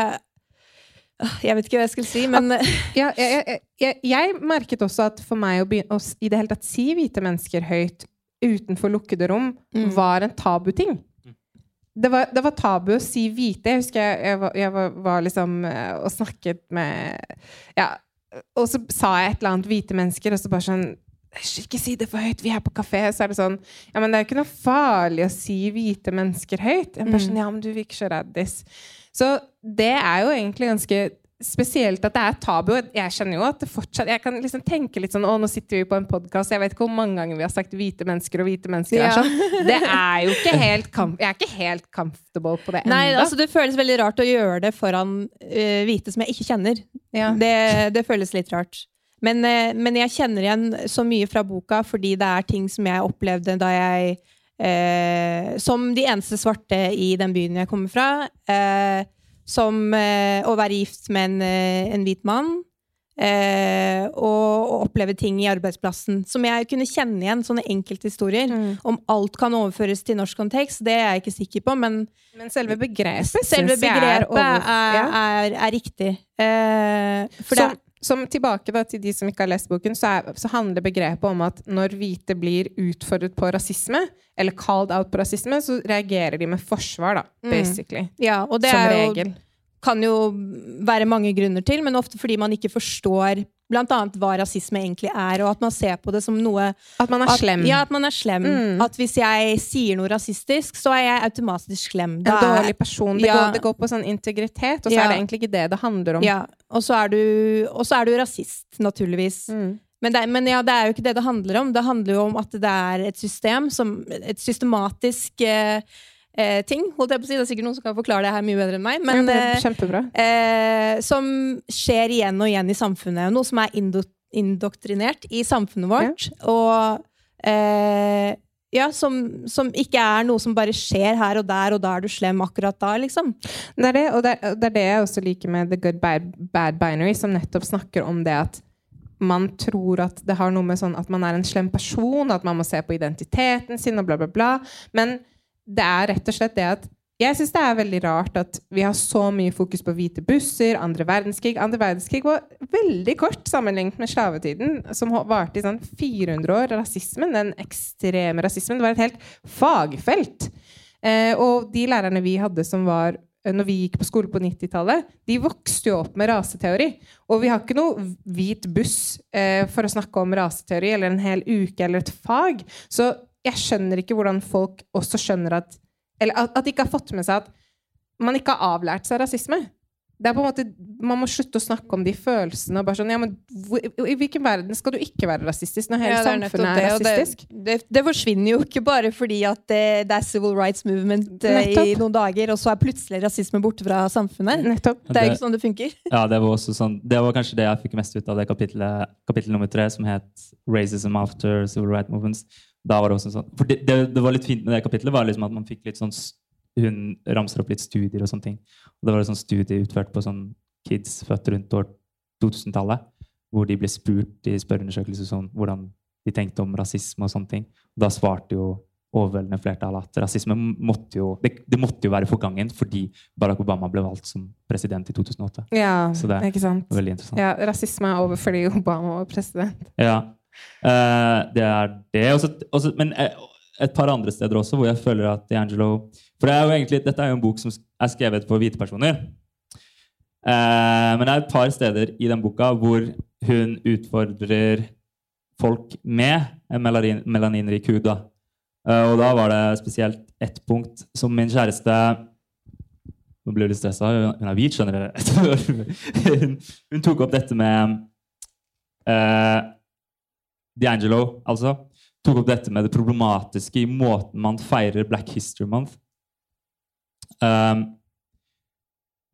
Ah, Jeg vet ikke hva jeg skulle si, men Ja, jeg, jeg, jeg, jeg merket også at for meg å, begynne, å i det hele tatt si hvite mennesker høyt utenfor lukkede rom Mm. var en tabuting. Det var, det var tabu å si hvite. Jeg husker jeg, jeg, var, jeg var, var liksom eh, og snakket med Ja, og så sa jeg et eller annet hvite mennesker, og så bare sånn «Hysj, Ikke si det for høyt, vi er på kafé. Så er det sånn Ja, men det er jo ikke noe farlig å si hvite mennesker høyt. Jeg bare Mm. sånn, ja, men du virker så raddis. Så det er jo egentlig ganske spesielt at det er tabu. Jeg kjenner jo at det fortsatt Jeg kan liksom tenke litt sånn Å, nå sitter vi på en podkast, jeg vet ikke hvor mange ganger vi har sagt hvite mennesker, og hvite mennesker Ja. sånn. Det er jo ikke helt Jeg er ikke helt comfortable på det Nei, altså det føles veldig rart å gjøre det foran uh, hvite som jeg ikke kjenner. ja. Det, det føles litt rart. Men, uh, men jeg kjenner igjen så mye fra boka fordi det er ting som jeg opplevde da jeg uh, Som de eneste svarte i den byen jeg kommer fra. Eh, som eh, å være gift med en, eh, en hvit mann. Eh, og, og oppleve ting i arbeidsplassen som jeg kunne kjenne igjen. Sånne enkelthistorier. Mm. Om alt kan overføres til norsk kontekst, det er jeg ikke sikker på. Men Men selve begrepet selve er begrepet er, over- ja. er, er riktig. Eh, for som, det, som tilbake da, til de som ikke har lest boken, så, er, så handler begrepet om at når hvite blir utfordret på rasisme, eller called out på rasisme, så reagerer de med forsvar, da, Mm. basically. ja, og det som er jo, regel. kan jo være mange grunner til, men ofte fordi man ikke forstår blant annet hva rasisme egentlig er, og at man ser på det som noe At man er at, slem. Ja, at man er slem. Mm. At hvis jeg sier noe rasistisk, så er jeg automatisk slem. Da en dårlig person. Det, Ja. går, det går på sånn integritet, og så Ja. er det egentlig ikke det det handler om. Ja, og så er du, og så er du rasist, naturligvis. Mm. Men, det, men ja, det er jo ikke det det handler om. Det handler jo om at det er et system som Et systematisk eh, eh, ting, holdt jeg på å si. Det er sikkert noen som kan forklare det her mye bedre enn meg. Men, ja, eh, eh, som skjer igjen og igjen i samfunnet. Noe som er indo indoktrinert i samfunnet vårt. Og eh, ja, som, som ikke er noe som bare skjer her og der, og da er du slem akkurat da, liksom. Det er det, og det er, det er det jeg også liker med The Good Bad, Bad Binary, som nettopp snakker om det at man tror at det har noe med sånn at man er en slem person, at man må se på identiteten sin og bla, bla, bla. Men det er rett og slett det at jeg syns det er veldig rart at vi har så mye fokus på hvite busser, andre verdenskrig. Andre verdenskrig var veldig kort sammenlignet med slavetiden, som varte i sånn 400 år. Rasismen, den ekstreme rasismen, det var et helt fagfelt. Eh, og de lærerne vi hadde som var eh, når vi gikk på skole på 90-tallet, de vokste jo opp med raseteori. Og vi har ikke noe hvit buss eh, for å snakke om raseteori eller en hel uke eller et fag. Så jeg skjønner ikke hvordan folk også skjønner at eller at, at de ikke har fått med seg at man ikke har avlært seg rasisme. Det er på en måte, Man må slutte å snakke om de følelsene. og bare sånn, ja, men hvor, I hvilken verden skal du ikke være rasistisk når hele ja, samfunnet er, er rasistisk? Det, det, det, forsvinner jo ikke bare fordi at det, det er civil rights movement nettopp. i noen dager, og så er plutselig rasisme borte fra samfunnet. Nettopp. Det er jo ikke sånn det funker. Ja, Det var også sånn, det var kanskje det jeg fikk mest ut av det kapittelet, kapittel nummer tre, som het 'Racism after civil rights movements' da var det også sånn, for det, det, det, var litt fint med det kapitlet, var liksom at man fikk litt sånn Hun ramser opp litt studier og sånne ting. Og det var en sånn studie utført på sånn kids født rundt år 2000-tallet, hvor de ble spurt i spørreundersøkelser sånn, hvordan de tenkte om rasisme og sånne ting. Og da svarte jo overveldende flertall at rasisme måtte jo, det, det, måtte jo være forgangen fordi Barack Obama ble valgt som president i 2008. Ja, Så det ikke sant? veldig interessant. Ja, Rasisme er over fordi Obama var president. Ja, det er det. Også, også, men eh, et par andre steder også hvor jeg føler at D'Angelo For det er egentlig, dette er jo en bok som er skrevet for hvite personer. Uh, men det er et par steder i den boka hvor hun utfordrer folk med melanin, melaninrik hud. Da. Og da var det spesielt ett punkt som min kjæreste Nå blir jeg litt stressa. Hun er hvit, skjønner dere. hun tok opp dette med uh, D'Angelo altså, tok opp dette med det problematiske i måten man feirer Black History Month. Um,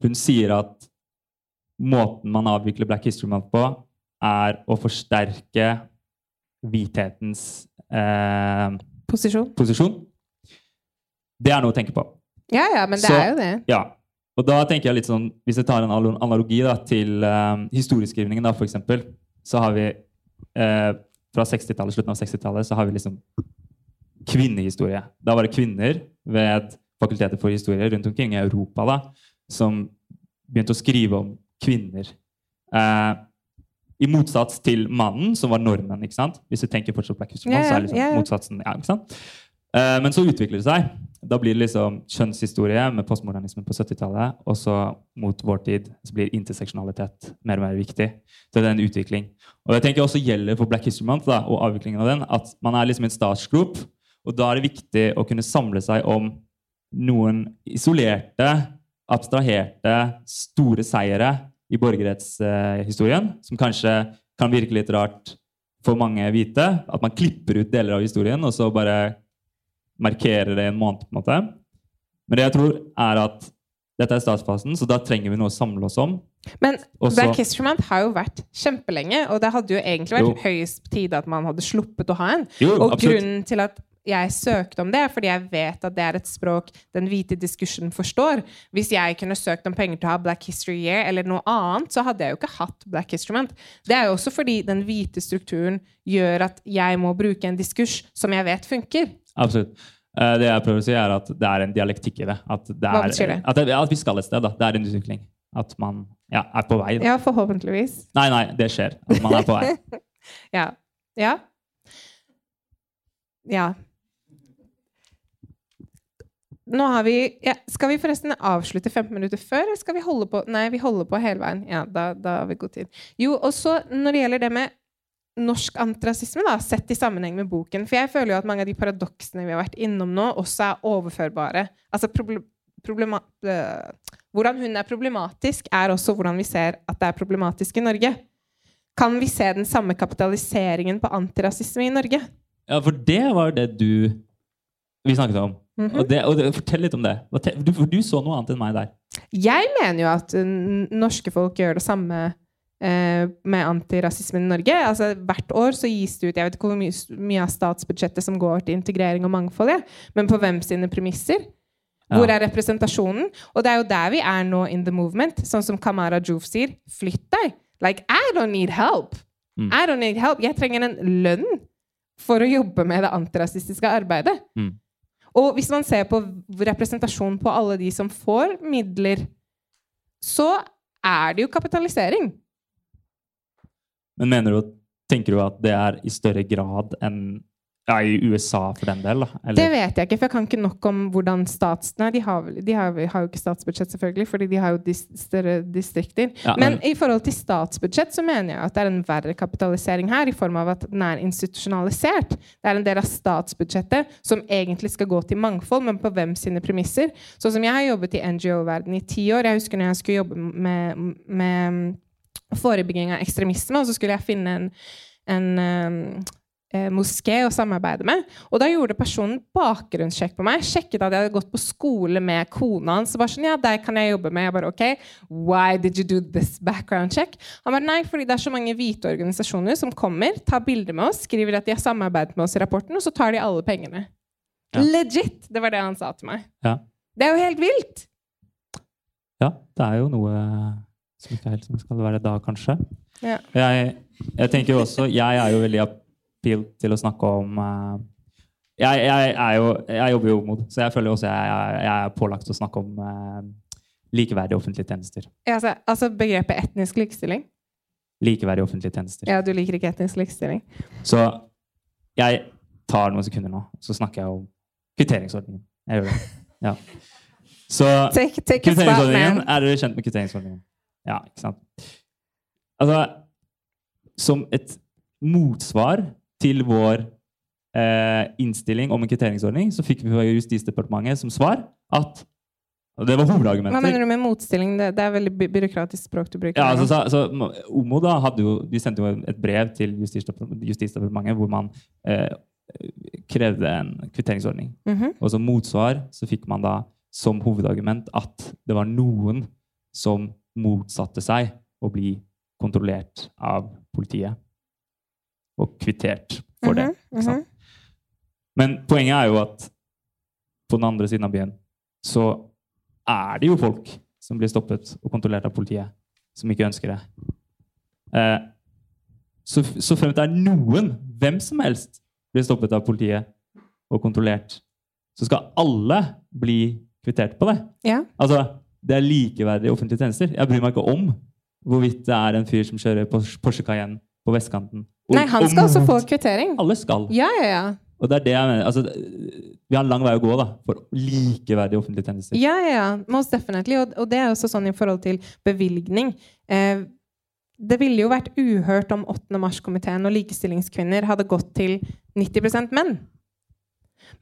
hun sier at måten man avvikler Black History Month på, er å forsterke hvithetens eh, posisjon. posisjon. Det er noe å tenke på. Ja, ja, men det Så, er jo det. Ja. Og da tenker jeg litt sånn, Hvis jeg tar en analogi da, til eh, historieskrivningen, da, eksempel, så har vi eh, fra slutten av 60-tallet så har vi liksom kvinnehistorie. Da var det kvinner ved fakultetet for historie rundt omkring i Europa da, som begynte å skrive om kvinner. Eh, I motsats til mannen, som var nordmenn. ikke sant? Hvis du tenker fortsatt Black History Month, så er liksom motsatsen ja, ikke sant? Eh, men så utvikler det seg. Da blir det liksom kjønnshistorie med postmodernismen på 70-tallet. Og så mot vår tid så blir interseksjonalitet mer og mer viktig. Det er en utvikling. Og jeg tenker også gjelder for Black History Month da, og avviklingen av den, at man er liksom en startsgroup. Og da er det viktig å kunne samle seg om noen isolerte, abstraherte, store seire i borgerrettshistorien, eh, som kanskje kan virke litt rart for mange hvite. At man klipper ut deler av historien og så bare markere det i en måned. på en måte. Men det jeg tror, er at dette er startfasen, så da trenger vi noe å samle oss om. Men Også, Black History Month har jo vært kjempelenge, og det hadde jo egentlig vært jo. høyest på tide at man hadde sluppet å ha en. Jo, og absolutt. grunnen til at jeg søkte om det, er fordi jeg vet at det er et språk den hvite diskursen forstår. Hvis jeg kunne søkt om penger til å ha Black History Year eller noe annet, så hadde jeg jo ikke hatt Black History Month. Det er jo også fordi den hvite strukturen gjør at jeg må bruke en diskurs som jeg vet funker. Absolutt. Uh, det jeg prøver å si, er at det er en dialektikk i det. At, det er, Hva betyr det? At, at, vi skal et sted. Da. Det er en utvikling. At man ja, er på vei. Da. Ja, forhåpentligvis. Nei, nei, det skjer. At man er på vei. ja. Ja. Ja. Nå har vi ja, Skal vi forresten avslutte 15 minutter før, eller skal vi holde på Nei, vi holder på hele veien. Ja, da, da har vi god tid. Jo, og så når det gjelder det med norsk antirasisme, da, sett i sammenheng med boken. For jeg føler jo at mange av de paradoksene vi har vært innom nå, også er overførbare. Altså problem, øh, Hvordan hun er problematisk, er også hvordan vi ser at det er problematisk i Norge. Kan vi se den samme kapitaliseringen på antirasisme i Norge? Ja, for det var det du vi snakket om. Mm -hmm. og, det, og det, Fortell litt om det. Du, for du så noe annet enn meg der. Jeg mener jo at norske folk gjør det samme eh, med antirasismen i Norge. Altså, hvert år så gis det ut Jeg vet ikke hvor mye, mye av statsbudsjettet som går til integrering og mangfold, ja. men på hvem sine premisser? Hvor er representasjonen? Og det er jo der vi er nå in the movement. Sånn som Kamara Joof sier. Flytt deg! Like, I don't need help! Mm. I don't need help. Jeg trenger en lønn for å jobbe med det antirasistiske arbeidet. Mm. Og hvis man ser på representasjon på alle de som får midler, så er det jo kapitalisering. Men mener du, tenker du at det er i større grad enn ja, i USA for den del? da? Det vet jeg ikke, for jeg kan ikke nok om hvordan stats... Nei, de har, de har, har jo ikke statsbudsjett, selvfølgelig, fordi de har jo dis større distrikter. Ja, men, men- i forhold til statsbudsjett så mener jeg at det er en verre kapitalisering her, i form av at den er institusjonalisert. Det er en del av statsbudsjettet som egentlig skal gå til mangfold, men på hvem sine premisser. Sånn som jeg har jobbet i NGO-verden i ti år. Jeg husker når jeg skulle jobbe med, med forebygging av ekstremisme, og så skulle jeg finne en, en eh, moské å samarbeide med. Og da gjorde personen bakgrunnssjekk på meg. Sjekket at jeg hadde gått på skole med kona hans. Og bare sånn, ja, deg kan jeg jobbe med. Jeg bare, ok, why did you do this background check? Han bare, nei, fordi det er så mange hvite organisasjoner som kommer, tar bilder med oss, skriver at de har samarbeidet med oss i rapporten, og så tar de alle pengene. Ja. Legit! Det var det han sa til meg. Ja. Det er jo helt vilt! ja, det er jo noe helt som det skal være da, kanskje. Ja. Jeg, jeg tenker jo også Jeg er jo veldig appeal til å snakke om uh, jeg, jeg, jo, jeg jobber jo mot, så jeg føler jo også jeg, jeg, er pålagt å snakke om uh, likeverdige offentlige tjenester. Ja, altså, altså begrepet etnisk likestilling. Likeverdige offentlige tjenester. Ja, du liker ikke etnisk likestilling. Så jeg tar noen sekunder nå, så snakker jeg om kvitteringsordningen. Jeg gjør det. Ja. Så Take, take kvitteringsordningen, spot. Er dere kjent med kvitteringsordningen? Ja, ikke sant? Altså, som et motsvar til vår eh, innstilling om en kvitteringsordning, så fikk vi fra Justisdepartementet som svar at og Det var Hva mener du med motstilling? Det, det er veldig by byråkratisk språk du bruker. Ja, altså, så, så, OMO da hadde jo, de sendte jo et brev til Justisdepartementet, Justisdepartementet hvor man eh, krevde en kvitteringsordning. Mhm. Og som motsvar så fikk man da som hovedargument at det var noen som motsatte seg å bli kontrollert av politiet. Og kvittert for det. Mhm, Ikke sant? Men poenget er jo at på den andre siden av byen så er det jo folk som blir stoppet og kontrollert av politiet, som ikke ønsker det. Eh, så, så fremt det er noen, hvem som helst, blir stoppet av politiet og kontrollert, så skal alle bli kvittert på det. Ja. Altså, det er likeverdige offentlige tjenester. Jeg bryr meg ikke om hvorvidt det er en fyr som kjører Porsche Cayenne på vestkanten. Og- Nei, han skal skal også få kvittering. Alle skal. Ja, ja, ja. Og det er det jeg mener. Altså, vi har en lang vei å gå da, for likeverdige offentlige tjenester. Ja, ja, ja. Most definitely. Og, og det er også sånn i forhold til bevilgning. Eh, det ville jo vært uhørt om 8. mars-komiteen og likestillingskvinner hadde gått til 90% menn.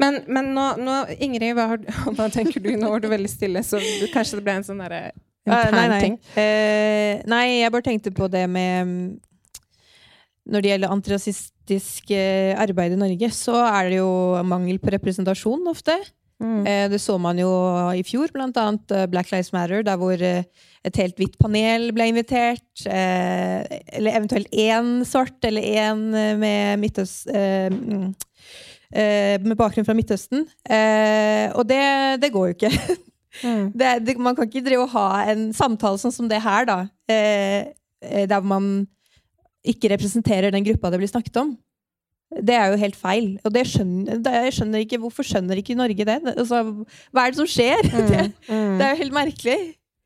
Men, men nå, nå Ingrid, hva, har, hva tenker du? Nå var du veldig stille, så du, kanskje det ble en sånn derre Eh, nei, nei. Eh, nei, jeg bare tenkte på det med mm, Når det gjelder antirasistisk eh, arbeid i Norge, så er det jo mangel på representasjon ofte. Mm. Eh, det så man jo i fjor, blant annet eh, Black Lives Matter, der hvor et helt hvitt panel ble invitert. Eh, eller eventuelt én svart, eller én med Midtøst... Eh, mm, med bakgrunn fra Midtøsten. Eh, og det, det går jo ikke. Mm. Det, det, man kan ikke drive og ha en samtale sånn som det her, da. Eh, eh, der man ikke representerer den gruppa det blir snakket om. Det er jo helt feil. Og det skjønner, det, jeg skjønner ikke, hvorfor skjønner ikke Norge det? Altså, hva er det som skjer? Det, Mm. det er jo helt merkelig.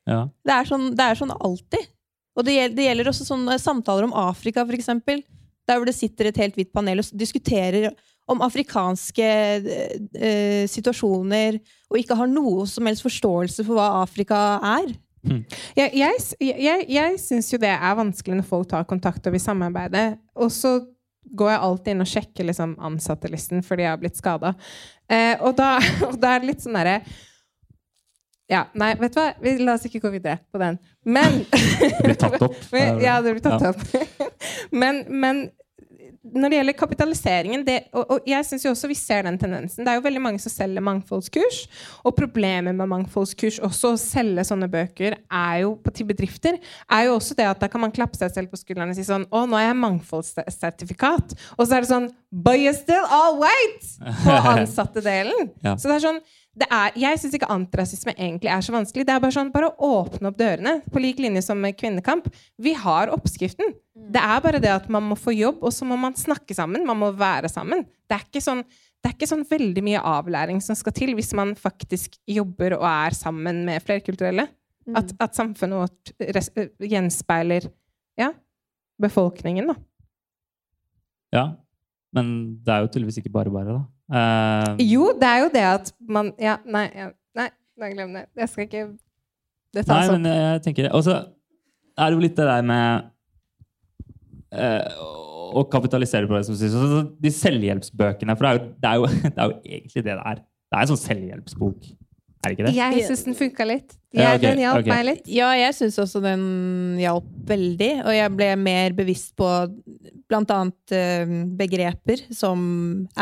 Ja. Det er sånn, det er sånn alltid. Og det gjelder, det gjelder også sånne samtaler om Afrika, for eksempel. Der hvor det sitter et helt hvitt panel og diskuterer om afrikanske eh, situasjoner, og ikke har noe som helst forståelse for hva Afrika er. Jeg, jeg, jeg, jeg syns jo det er vanskelig når folk tar kontakt og vil samarbeide. Og så går jeg alltid inn og sjekker liksom, ansattelisten fordi jeg har blitt skada. Eh, og, og da er det litt sånn derre Ja, nei, vet du hva? Vi, la oss ikke gå videre på den. Men Det blir tatt opp. Men- Ja, det blir tatt Ja. opp. men, men når det gjelder kapitaliseringen det, og, og jeg synes jo også vi ser den tendensen. Det er jo veldig mange som selger mangfoldskurs. Og problemet med mangfoldskurs, også å selge sånne bøker, er jo på til bedrifter, er jo også det at da kan man klappe seg selv på skuldrene og si sånn Å, nå er jeg mangfoldssertifikat. Og så er det sånn But you're still all white! På ansatte-delen. Ja. Så det er sånn er, jeg syns ikke antirasisme egentlig er så vanskelig. Det er bare sånn, bare å åpne opp dørene, på lik linje som med kvinnekamp. Vi har oppskriften. Det er bare det at man må få jobb, og så må man snakke sammen. Man må være sammen. Det er ikke sånn, det er ikke sånn veldig mye avlæring som skal til hvis man faktisk jobber og er sammen med flerkulturelle. At, at samfunnet vårt res, gjenspeiler ja, befolkningen, da. Ja. Men det er jo tydeligvis ikke bare bare, da. Eh, Jo, det er jo det at man Ja, nei, ja, nei, nei glem det. Jeg skal ikke Det Nei, tas opp. men jeg tenker Og så er det jo litt det der med uh, å kapitalisere på det, som så, de selvhjelpsbøkene For det er, jo, det, er jo, det er jo egentlig det det er. Det er en sånn selvhjelpsbok. Er det ikke det? Jeg syns den funka litt. Ja, okay, Den hjalp okay. meg litt. Ja, jeg syns også den hjalp veldig. Og jeg ble mer bevisst på blant annet eh, begreper som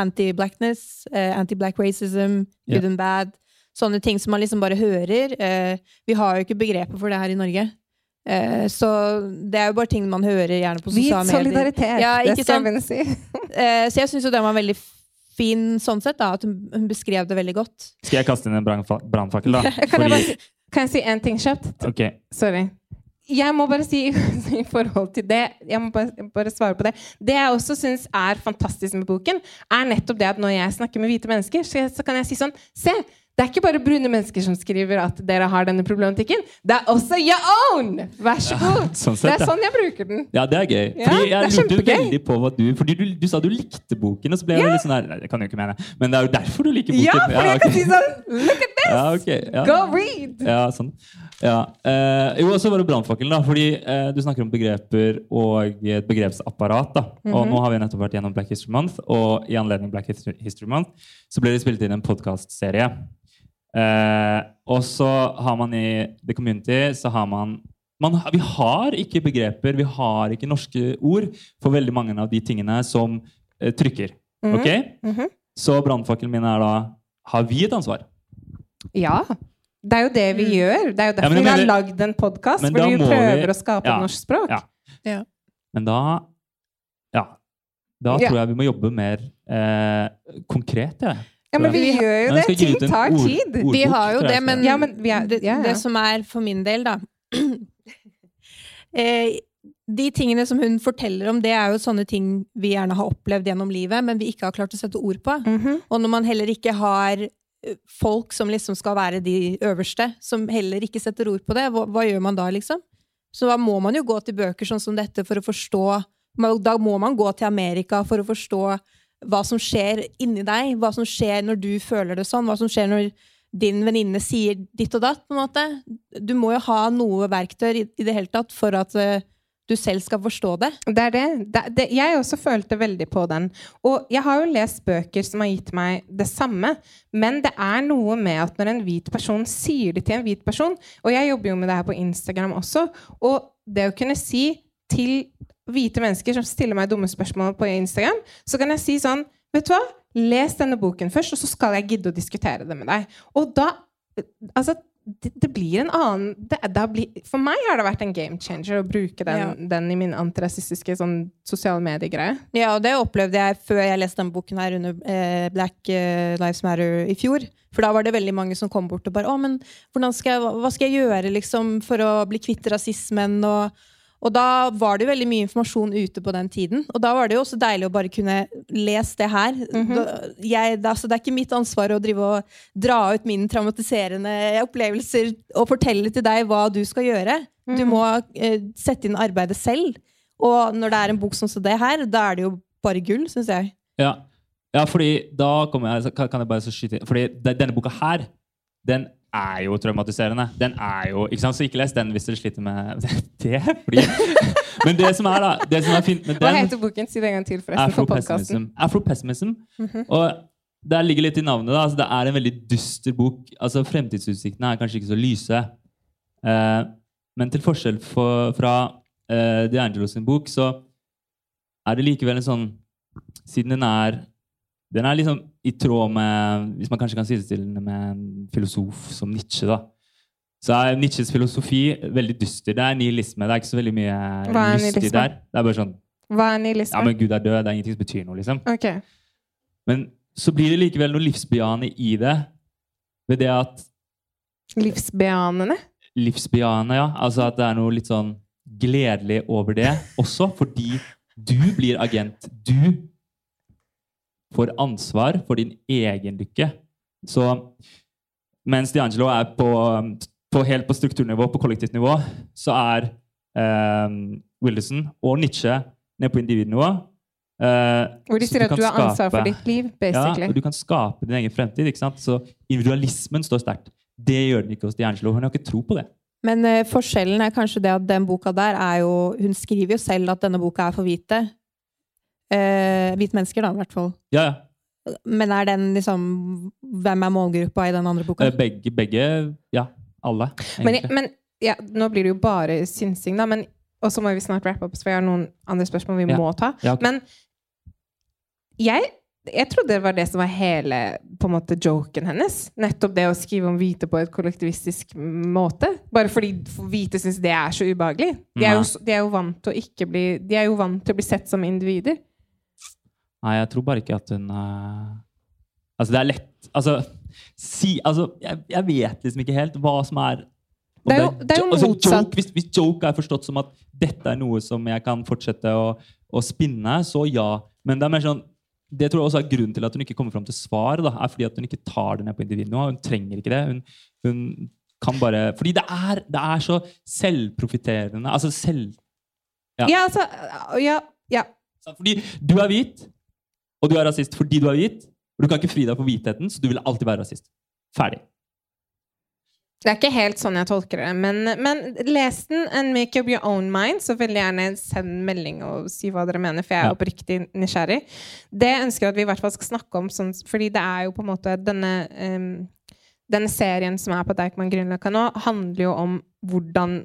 anti-blackness, eh, anti-black racism, good good and bad. Sånne ting som man liksom bare hører. Eh, vi har jo ikke begreper for det her i Norge. Eh, så det er jo bare ting man hører gjerne på Hvit sosiale medier. solidaritet. Ja, det skal jeg begynne å si. Eh, så jeg syns jo den var veldig fin sånn sett, da. At hun, hun beskrev det veldig godt. Skal jeg kaste inn en brannfakkel, da? Kan jeg, bare, kan jeg si én ting kjapt? Ok. Sorry. Jeg må bare si i forhold til det Jeg må bare, bare svare på det. Det jeg også syns er fantastisk med boken, er nettopp det at når jeg snakker med hvite mennesker, så, så kan jeg si sånn Se! Det er ikke bare brune mennesker som skriver at dere har denne problematikken. Det er også your own! Vær så god. sånn sett, det er sånn jeg bruker den. Ja, det er gøy. Ja, jeg er lurte veldig på hva du Fordi du, du sa du likte boken, og så ble jeg litt sånn her Nei, det kan du ikke mene. Men det er jo derfor du liker boken. Ja, fordi jeg kan si sånn Look at this! Ja, ok. Ja. Go read! Ja, sånn. Ja. Eh, jo, og så var det brannfakkelen, da. Fordi eh, du snakker om begreper og et begrepsapparat. da. Mhm. Og nå har vi nettopp vært gjennom Black History Month, og i anledning Black History History Month så ble det spilt inn en podkastserie. Eh, og så har man i The Community så har man, man Vi har ikke begreper, vi har ikke norske ord for veldig mange av de tingene som eh, trykker. Mhm. Ok? Mhm. Så brannfakkelen min er da Har vi et ansvar? Ja. Det er jo det vi Mm. gjør. Det er jo Ja, derfor men jeg vi har lagd en podkast. Fordi vi prøver vi- å skape Ja. et norsk språk. Ja. Ja. Men da Ja. Da Ja. tror jeg vi må jobbe mer eh, konkret. Jeg. Ja, men vi ja. gjør jo det. skal Ting tar ord- tid. ordbok, Vi har jo det, men. Ja, men vi er- det, ja, ja. det som er for min del, da eh, De tingene som hun forteller om, det er jo sånne ting vi gjerne har opplevd gjennom livet, men vi ikke har klart å sette ord på. Mhm. Og når man heller ikke har eh, folk som liksom skal være de øverste, som heller ikke setter ord på det, hva, hva gjør man da, liksom? Så da må man jo gå til bøker sånn som dette for å forstå Da må man gå til Amerika for å forstå hva som skjer inni deg, hva som skjer når du føler det sånn, hva som skjer når din venninne sier ditt og datt, på en måte. Du må jo ha noe verktøy i, det hele tatt for at eh, du selv skal forstå det. Det er det. det, det. Jeg også følte veldig på den. Og jeg har jo lest bøker som har gitt meg det samme, men det er noe med at når en hvit person sier det til en hvit person Og jeg jobber jo med det her på Instagram også. Og det å kunne si til hvite mennesker som stiller meg dumme spørsmål på Instagram, så kan jeg si sånn Vet du hva? Les denne boken først, og så skal jeg gidde å diskutere det med deg. Og da Altså, det, det blir en annen det, blir, For meg har det vært en game changer å bruke den, Ja. den i min antirasistiske sånn, sosiale medier-greie. Ja, og det opplevde jeg før jeg leste denne boken her under eh, Black eh, Lives Matter i fjor. For da var det veldig mange som kom bort og bare 'Å, men skal jeg, hva skal jeg gjøre liksom, for å bli kvitt rasismen?' Og, og da var det jo veldig mye informasjon ute på den tiden. Og da var det jo også deilig å bare kunne lese det her. da, jeg, det, altså, det er ikke mitt ansvar å drive og dra ut mine traumatiserende opplevelser og fortelle til deg hva du skal gjøre. Du må eh, sette inn arbeidet selv. Og når det er en bok som det her, da er det jo bare gull, syns jeg. Ja. ja, fordi da kommer jeg, kan jeg bare så skyte inn Fordi denne boka her, den er jo traumatiserende. Den er jo, ikke sant? Så ikke les den hvis dere sliter med det. Fordi, men det som er da det som er fint med den Hva heter boken? Si det en gang til, forresten. for podkasten. Afropessimism. Mm -hmm. Og der ligger litt i navnet. da, altså Det er en veldig dyster bok. altså Fremtidsutsiktene er kanskje ikke så lyse. Eh, men til forskjell for, fra uh, De Angelos sin bok, så er det likevel en sånn siden den er den er liksom i tråd med Hvis man kanskje kan sidestille den med en filosof som Nietzsche, da. Så er Nietzsches filosofi veldig dyster. Det er nihilisme. Det er ikke så veldig mye lystig der. Det er bare sånn Hva er nihilisme? Ja, men Gud er død. Det er ingenting som betyr noe, liksom. Ok. Men så blir det likevel noe livsbejaende i det. Ved det at Livsbejaende? livsbejaende, ja. Altså at det er noe litt sånn gledelig over det også, fordi du blir agent. Du får ansvar for din egen lykke. Så mens D'Angelo er på, på helt på strukturnivå, på kollektivt nivå, så er eh, Wilderson og Nietzsche ned på individnivå. Eh, Hvor de sier at du har ansvar for ditt liv, basically. ja, og du kan skape din egen fremtid. ikke sant? Så individualismen står sterkt. Det gjør den ikke hos D'Angelo. Hun har ikke tro på det. Men eh, forskjellen er kanskje det at den boka der er jo Hun skriver jo selv at denne boka er for hvite. Eh, hvite mennesker, da, i hvert fall. Ja, ja. Men er den liksom Hvem er målgruppa i den andre boka? Eh, Begge, begge Ja, alle. Men, egentlig. men ja, nå blir det jo bare synsing, da. Men, og så må vi snart wrap up, for jeg har noen andre spørsmål vi Ja. må ta. Ja. Men jeg, jeg trodde det var det som var hele på en måte, joken hennes. Nettopp det å skrive om hvite på et kollektivistisk måte. Bare fordi hvite syns det er så ubehagelig. De er, jo, de er jo vant til å ikke bli De er jo vant til å bli sett som individer. Nei, jeg tror bare ikke at hun uh... Altså, det er lett Altså, si Altså, jeg, jeg vet liksom ikke helt hva som er Det er jo- det er jo altså, motsatt. Joke, hvis, hvis joke er forstått som at dette er noe som jeg kan fortsette å, å spinne, så ja. Men det er mer sånn det tror jeg også er grunnen til at hun ikke kommer fram til svar. Da, er fordi at hun ikke tar det ned på individnivå. Hun trenger ikke det. Hun, hun kan bare Fordi det er, det er så selvprofitterende. Altså selv... Ja. Ja, altså Ja. ja. Fordi du er hvit, og du er rasist fordi du er hvit. Og du kan ikke fri deg for hvitheten, så du vil alltid være rasist. Ferdig. Det er ikke helt sånn jeg tolker det, men, men les den and make up your own mind. Så veldig gjerne send melding og si hva dere mener, for jeg er oppriktig nysgjerrig. Det ønsker jeg at vi i hvert fall skal snakke om, sånn, fordi det er jo på en måte denne um, denne serien som er på Deichman Grünerløkka nå, handler jo om hvordan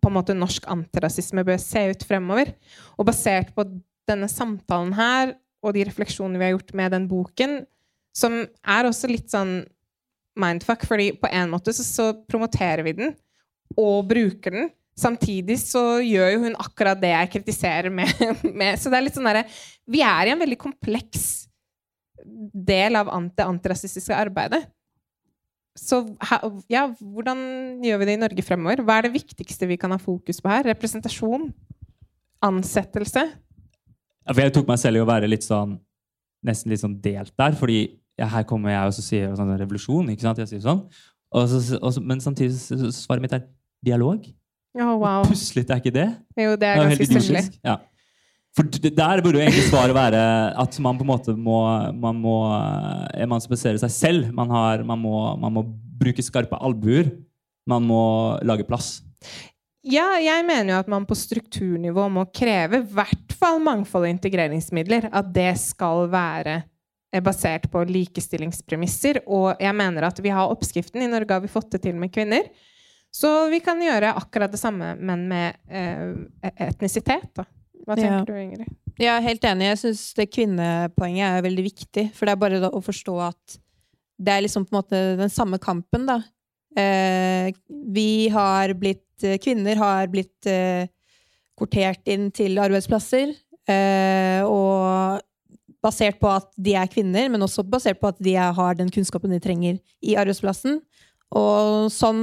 på en måte norsk antirasisme bør se ut fremover. Og basert på denne samtalen her og de refleksjonene vi har gjort med den boken, som er også litt sånn mindfuck, fordi på en måte så, så promoterer vi den og bruker den. Samtidig så gjør jo hun akkurat det jeg kritiserer med. med. Så det er litt sånn derre Vi er i en veldig kompleks del av det antirasistiske arbeidet. Så ja, hvordan gjør vi det i Norge fremover? Hva er det viktigste vi kan ha fokus på her? Representasjon? Ansettelse? For jeg tok meg selv i å være litt sånn nesten litt sånn delt der. fordi her kommer jeg og så sier sånn revolusjon. ikke sant? Jeg sier sånn. Og så, og så, men samtidig så- svaret mitt er dialog. Å, wow. Puslete er ikke det? Jo, det er ganske helt Ja. For der burde jo egentlig svaret være at man på en måte må, man må eh, emansipere seg selv. Man, har, man, må, man må bruke skarpe albuer. Man må lage plass. Ja, jeg mener jo at man på strukturnivå må kreve i hvert fall mangfold og integreringsmidler. At det skal være eh, basert på likestillingspremisser. Og jeg mener at vi har oppskriften. I Norge har vi fått det til med kvinner. Så vi kan gjøre akkurat det samme, men med eh, etnisitet. Da. Hva tenker Ja. du, Ingrid? Jeg er helt enig. Jeg syns det kvinnepoenget er veldig viktig. For det er bare å forstå at det er liksom på en måte den samme kampen, da. Eh, vi har blitt Kvinner har blitt eh, kortert inn til arbeidsplasser. Eh, og basert på at de er kvinner, men også basert på at de har den kunnskapen de trenger i arbeidsplassen. Og sånn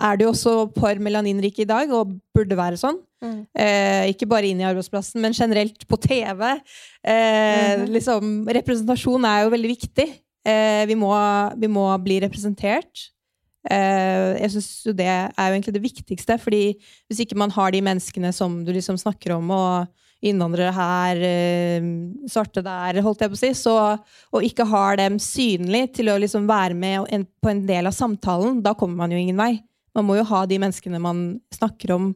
er det jo også for melaninrike i dag, og burde være sånn. Eh, ikke bare inn i arbeidsplassen, men generelt på TV. Eh, mm. liksom, representasjon er jo veldig viktig. Eh, vi, må, vi må bli representert. Eh, jeg syns det er jo egentlig det viktigste, fordi hvis ikke man har de menneskene som du liksom snakker om, og innvandrere her, eh, svarte der, holdt jeg på å si, så, og ikke har dem synlig til å liksom være med på en del av samtalen, da kommer man jo ingen vei. Man må jo ha de menneskene man snakker om,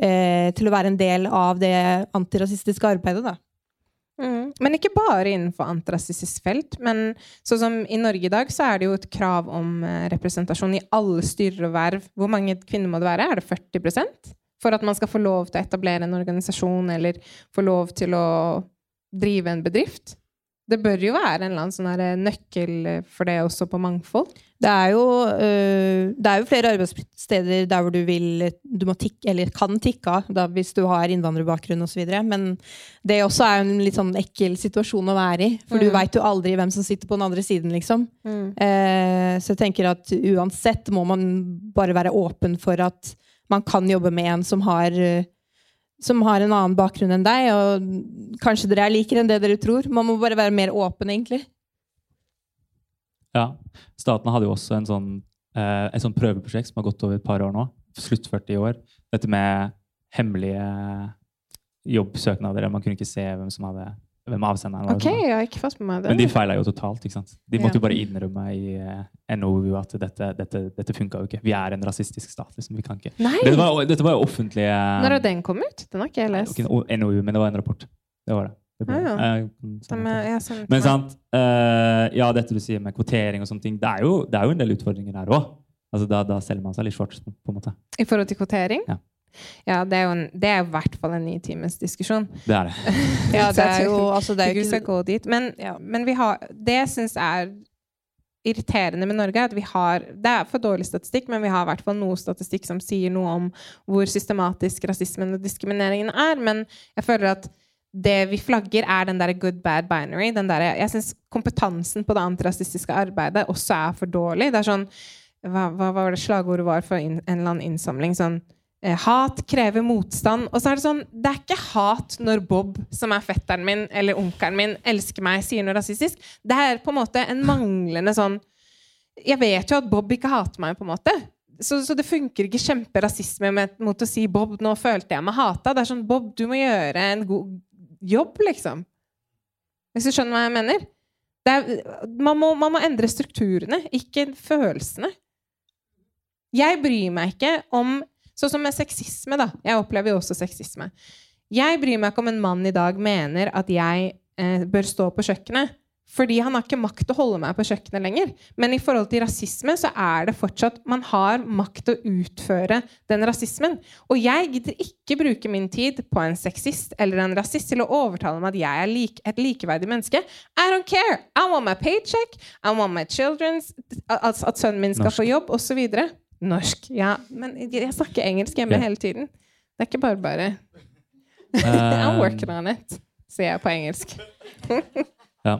eh, til å være en del av det antirasistiske arbeidet, da. Mm. Men ikke bare innenfor antirasistisk felt. Men sånn som i Norge i dag, så er det jo et krav om eh, representasjon i alle styrer og verv. Hvor mange kvinner må det være? Er det 40% For at man skal få lov til å etablere en organisasjon, eller få lov til å drive en bedrift? Det bør jo være en eller annen sånn nøkkel for det også på mangfold. Det er jo, øh, det er jo flere arbeidssteder der hvor du vil du må tikke, eller kan tikke av hvis du har innvandrerbakgrunn osv. Men det også er en litt sånn ekkel situasjon å være i. For du Mm. veit jo aldri hvem som sitter på den andre siden, liksom. Mm. så jeg tenker at uansett må man bare være åpen for at man kan jobbe med en som har eh, som har en annen bakgrunn enn deg, og kanskje dere er likere enn det dere tror. Man må bare være mer åpen, egentlig. Ja. Staten hadde jo også en sånn, eh, et sånn prøveprosjekt som har gått over et par år nå. Sluttført i år. Dette med hemmelige jobbsøknader. Man kunne ikke se hvem som hadde hvem avsenderen var. Okay, jeg har ikke fått med meg det. Men de feila jo totalt. ikke sant? De måtte Ja. jo bare innrømme i uh, NOU at dette, dette, dette funka jo ikke. Vi er en rasistisk stat. liksom. Vi kan ikke. Nei! Dette var, dette var jo offentlige Når har den kommet ut? Den har ikke jeg lest. ikke NOU, men det var en rapport. Det var det. det ble, Ah, ja. uh, sånn De men sant, eh, ja, dette du sier med kvotering og sånne ting, det er jo, det er jo en del utfordringer der òg. Altså, da, da selger man seg litt short, på en måte. I forhold til kvotering? Ja. Ja, det er jo en, det er i hvert fall en ny times diskusjon. Det er det. Ja, det er jo, altså, det er jo ikke gå dit. Men, Ja. men vi har, det jeg syns er irriterende med Norge, er at vi har Det er for dårlig statistikk, men vi har i hvert fall noe statistikk som sier noe om hvor systematisk rasismen og diskrimineringen er. Men jeg føler at det vi flagger, er den der good bad binary. Den der, jeg syns kompetansen på det antirasistiske arbeidet også er for dårlig. Det er sånn Hva, hva var det slagordet var for en eller annen innsamling? Sånn Hat krever motstand. Og så er det sånn Det er ikke hat når Bob, som er fetteren min, eller onkelen min, elsker meg, sier noe rasistisk. Det er på en måte en manglende sånn Jeg vet jo at Bob ikke hater meg, på en måte. Så, så det funker ikke kjemperasisme mot å si 'Bob, nå følte jeg meg hata'. Det er sånn 'Bob, du må gjøre en god jobb', liksom. Hvis du skjønner hva jeg mener? Er, man, må, man må endre strukturene, ikke følelsene. Jeg bryr meg ikke om Sånn som med sexisme, da. Jeg opplever jo også sexisme. Jeg bryr meg ikke om en mann i dag mener at jeg eh, bør stå på kjøkkenet. Fordi han har ikke makt til å holde meg på kjøkkenet lenger. Men i forhold til rasisme så er det fortsatt Man har makt til å utføre den rasismen. Og jeg gidder ikke bruke min tid på en sexist eller en rasist til å overtale meg at jeg er like, et likeverdig menneske. I don't care! I want my paycheck. I want my children's At, sønnen min skal få jobb, osv. Norsk. Ja, men jeg snakker engelsk hjemme Ja. hele tiden. Det er ikke bare bare. Um, I'm working on it, sier jeg på engelsk. Ja.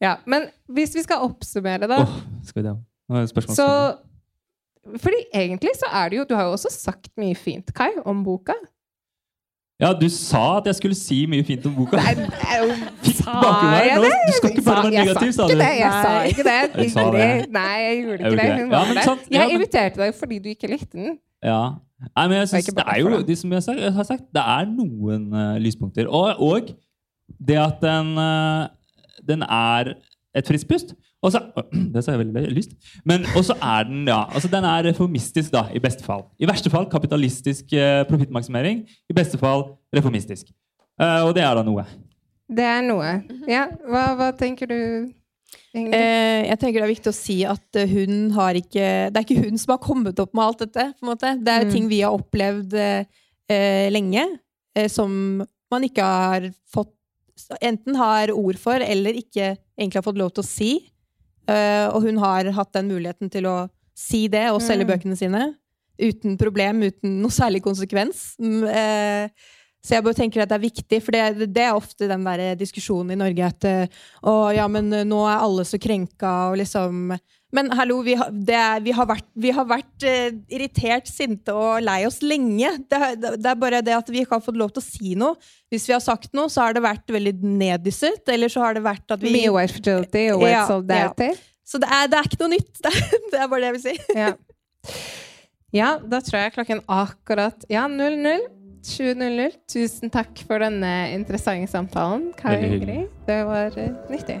Ja, Men hvis vi skal oppsummere, da oh, skal vi det? Nå er det spørsmål. Så Fordi egentlig så er det jo Du har jo også sagt mye fint, Kai, om boka. Ja, du sa at jeg skulle si mye fint om boka. Nei, jeg, Fikk sa bakgrunn her. jeg det? Du skal ikke bare være negativ, sa du. det, Jeg sa Nei. ikke det. Jeg sa det. Nei, jeg gjorde ikke det. Hun. Ja, sant. Ja, Jeg inviterte deg fordi du ikke likte den. Ja. Nei, men jeg synes det er jo, det. de som jeg har sagt, jeg har sagt, det er noen uh, lyspunkter. Og, og det at den, uh, den er et friskt pust. Og så, det sa jeg veldig lyst. Men også er den ja, altså den er reformistisk, da, i beste fall. I verste fall kapitalistisk eh, profittmaksimering. I beste fall reformistisk. Eh, og det er da noe. Det er noe. Ja, hva, hva tenker du, Ingrid? Eh, jeg tenker Det er viktig å si at eh, hun har ikke Det er ikke hun som har kommet opp med alt dette. på en måte. Det er Mm. ting vi har opplevd eh, eh, lenge, eh, som man ikke har fått Enten har ord for, eller ikke egentlig har fått lov til å si. Eh, og hun har hatt den muligheten til å si det og selge Mm. bøkene sine. Uten problem, uten noe særlig konsekvens. Mm, eh, så jeg bare tenker at det er viktig, for det, det er ofte den der diskusjonen i Norge at eh, å, ja, men nå er alle så krenka, og liksom Men hallo, vi har, det vi har vært, vi har vært uh, irritert, sinte og lei oss lenge. Det, er- det er bare det at vi ikke har fått lov til å si noe. Hvis vi har sagt noe, så har det vært veldig neddysset, eller så har det vært at vi Mye white fragility og Ja, solidarity. Så det er, det er ikke noe nytt. Det er, det er bare det jeg vil si. Ja. ja, da tror jeg klokken akkurat Ja, 00. 20.00. Tusen takk for denne interessante samtalen, Kari. Ingrid. Det var uh, nyttig.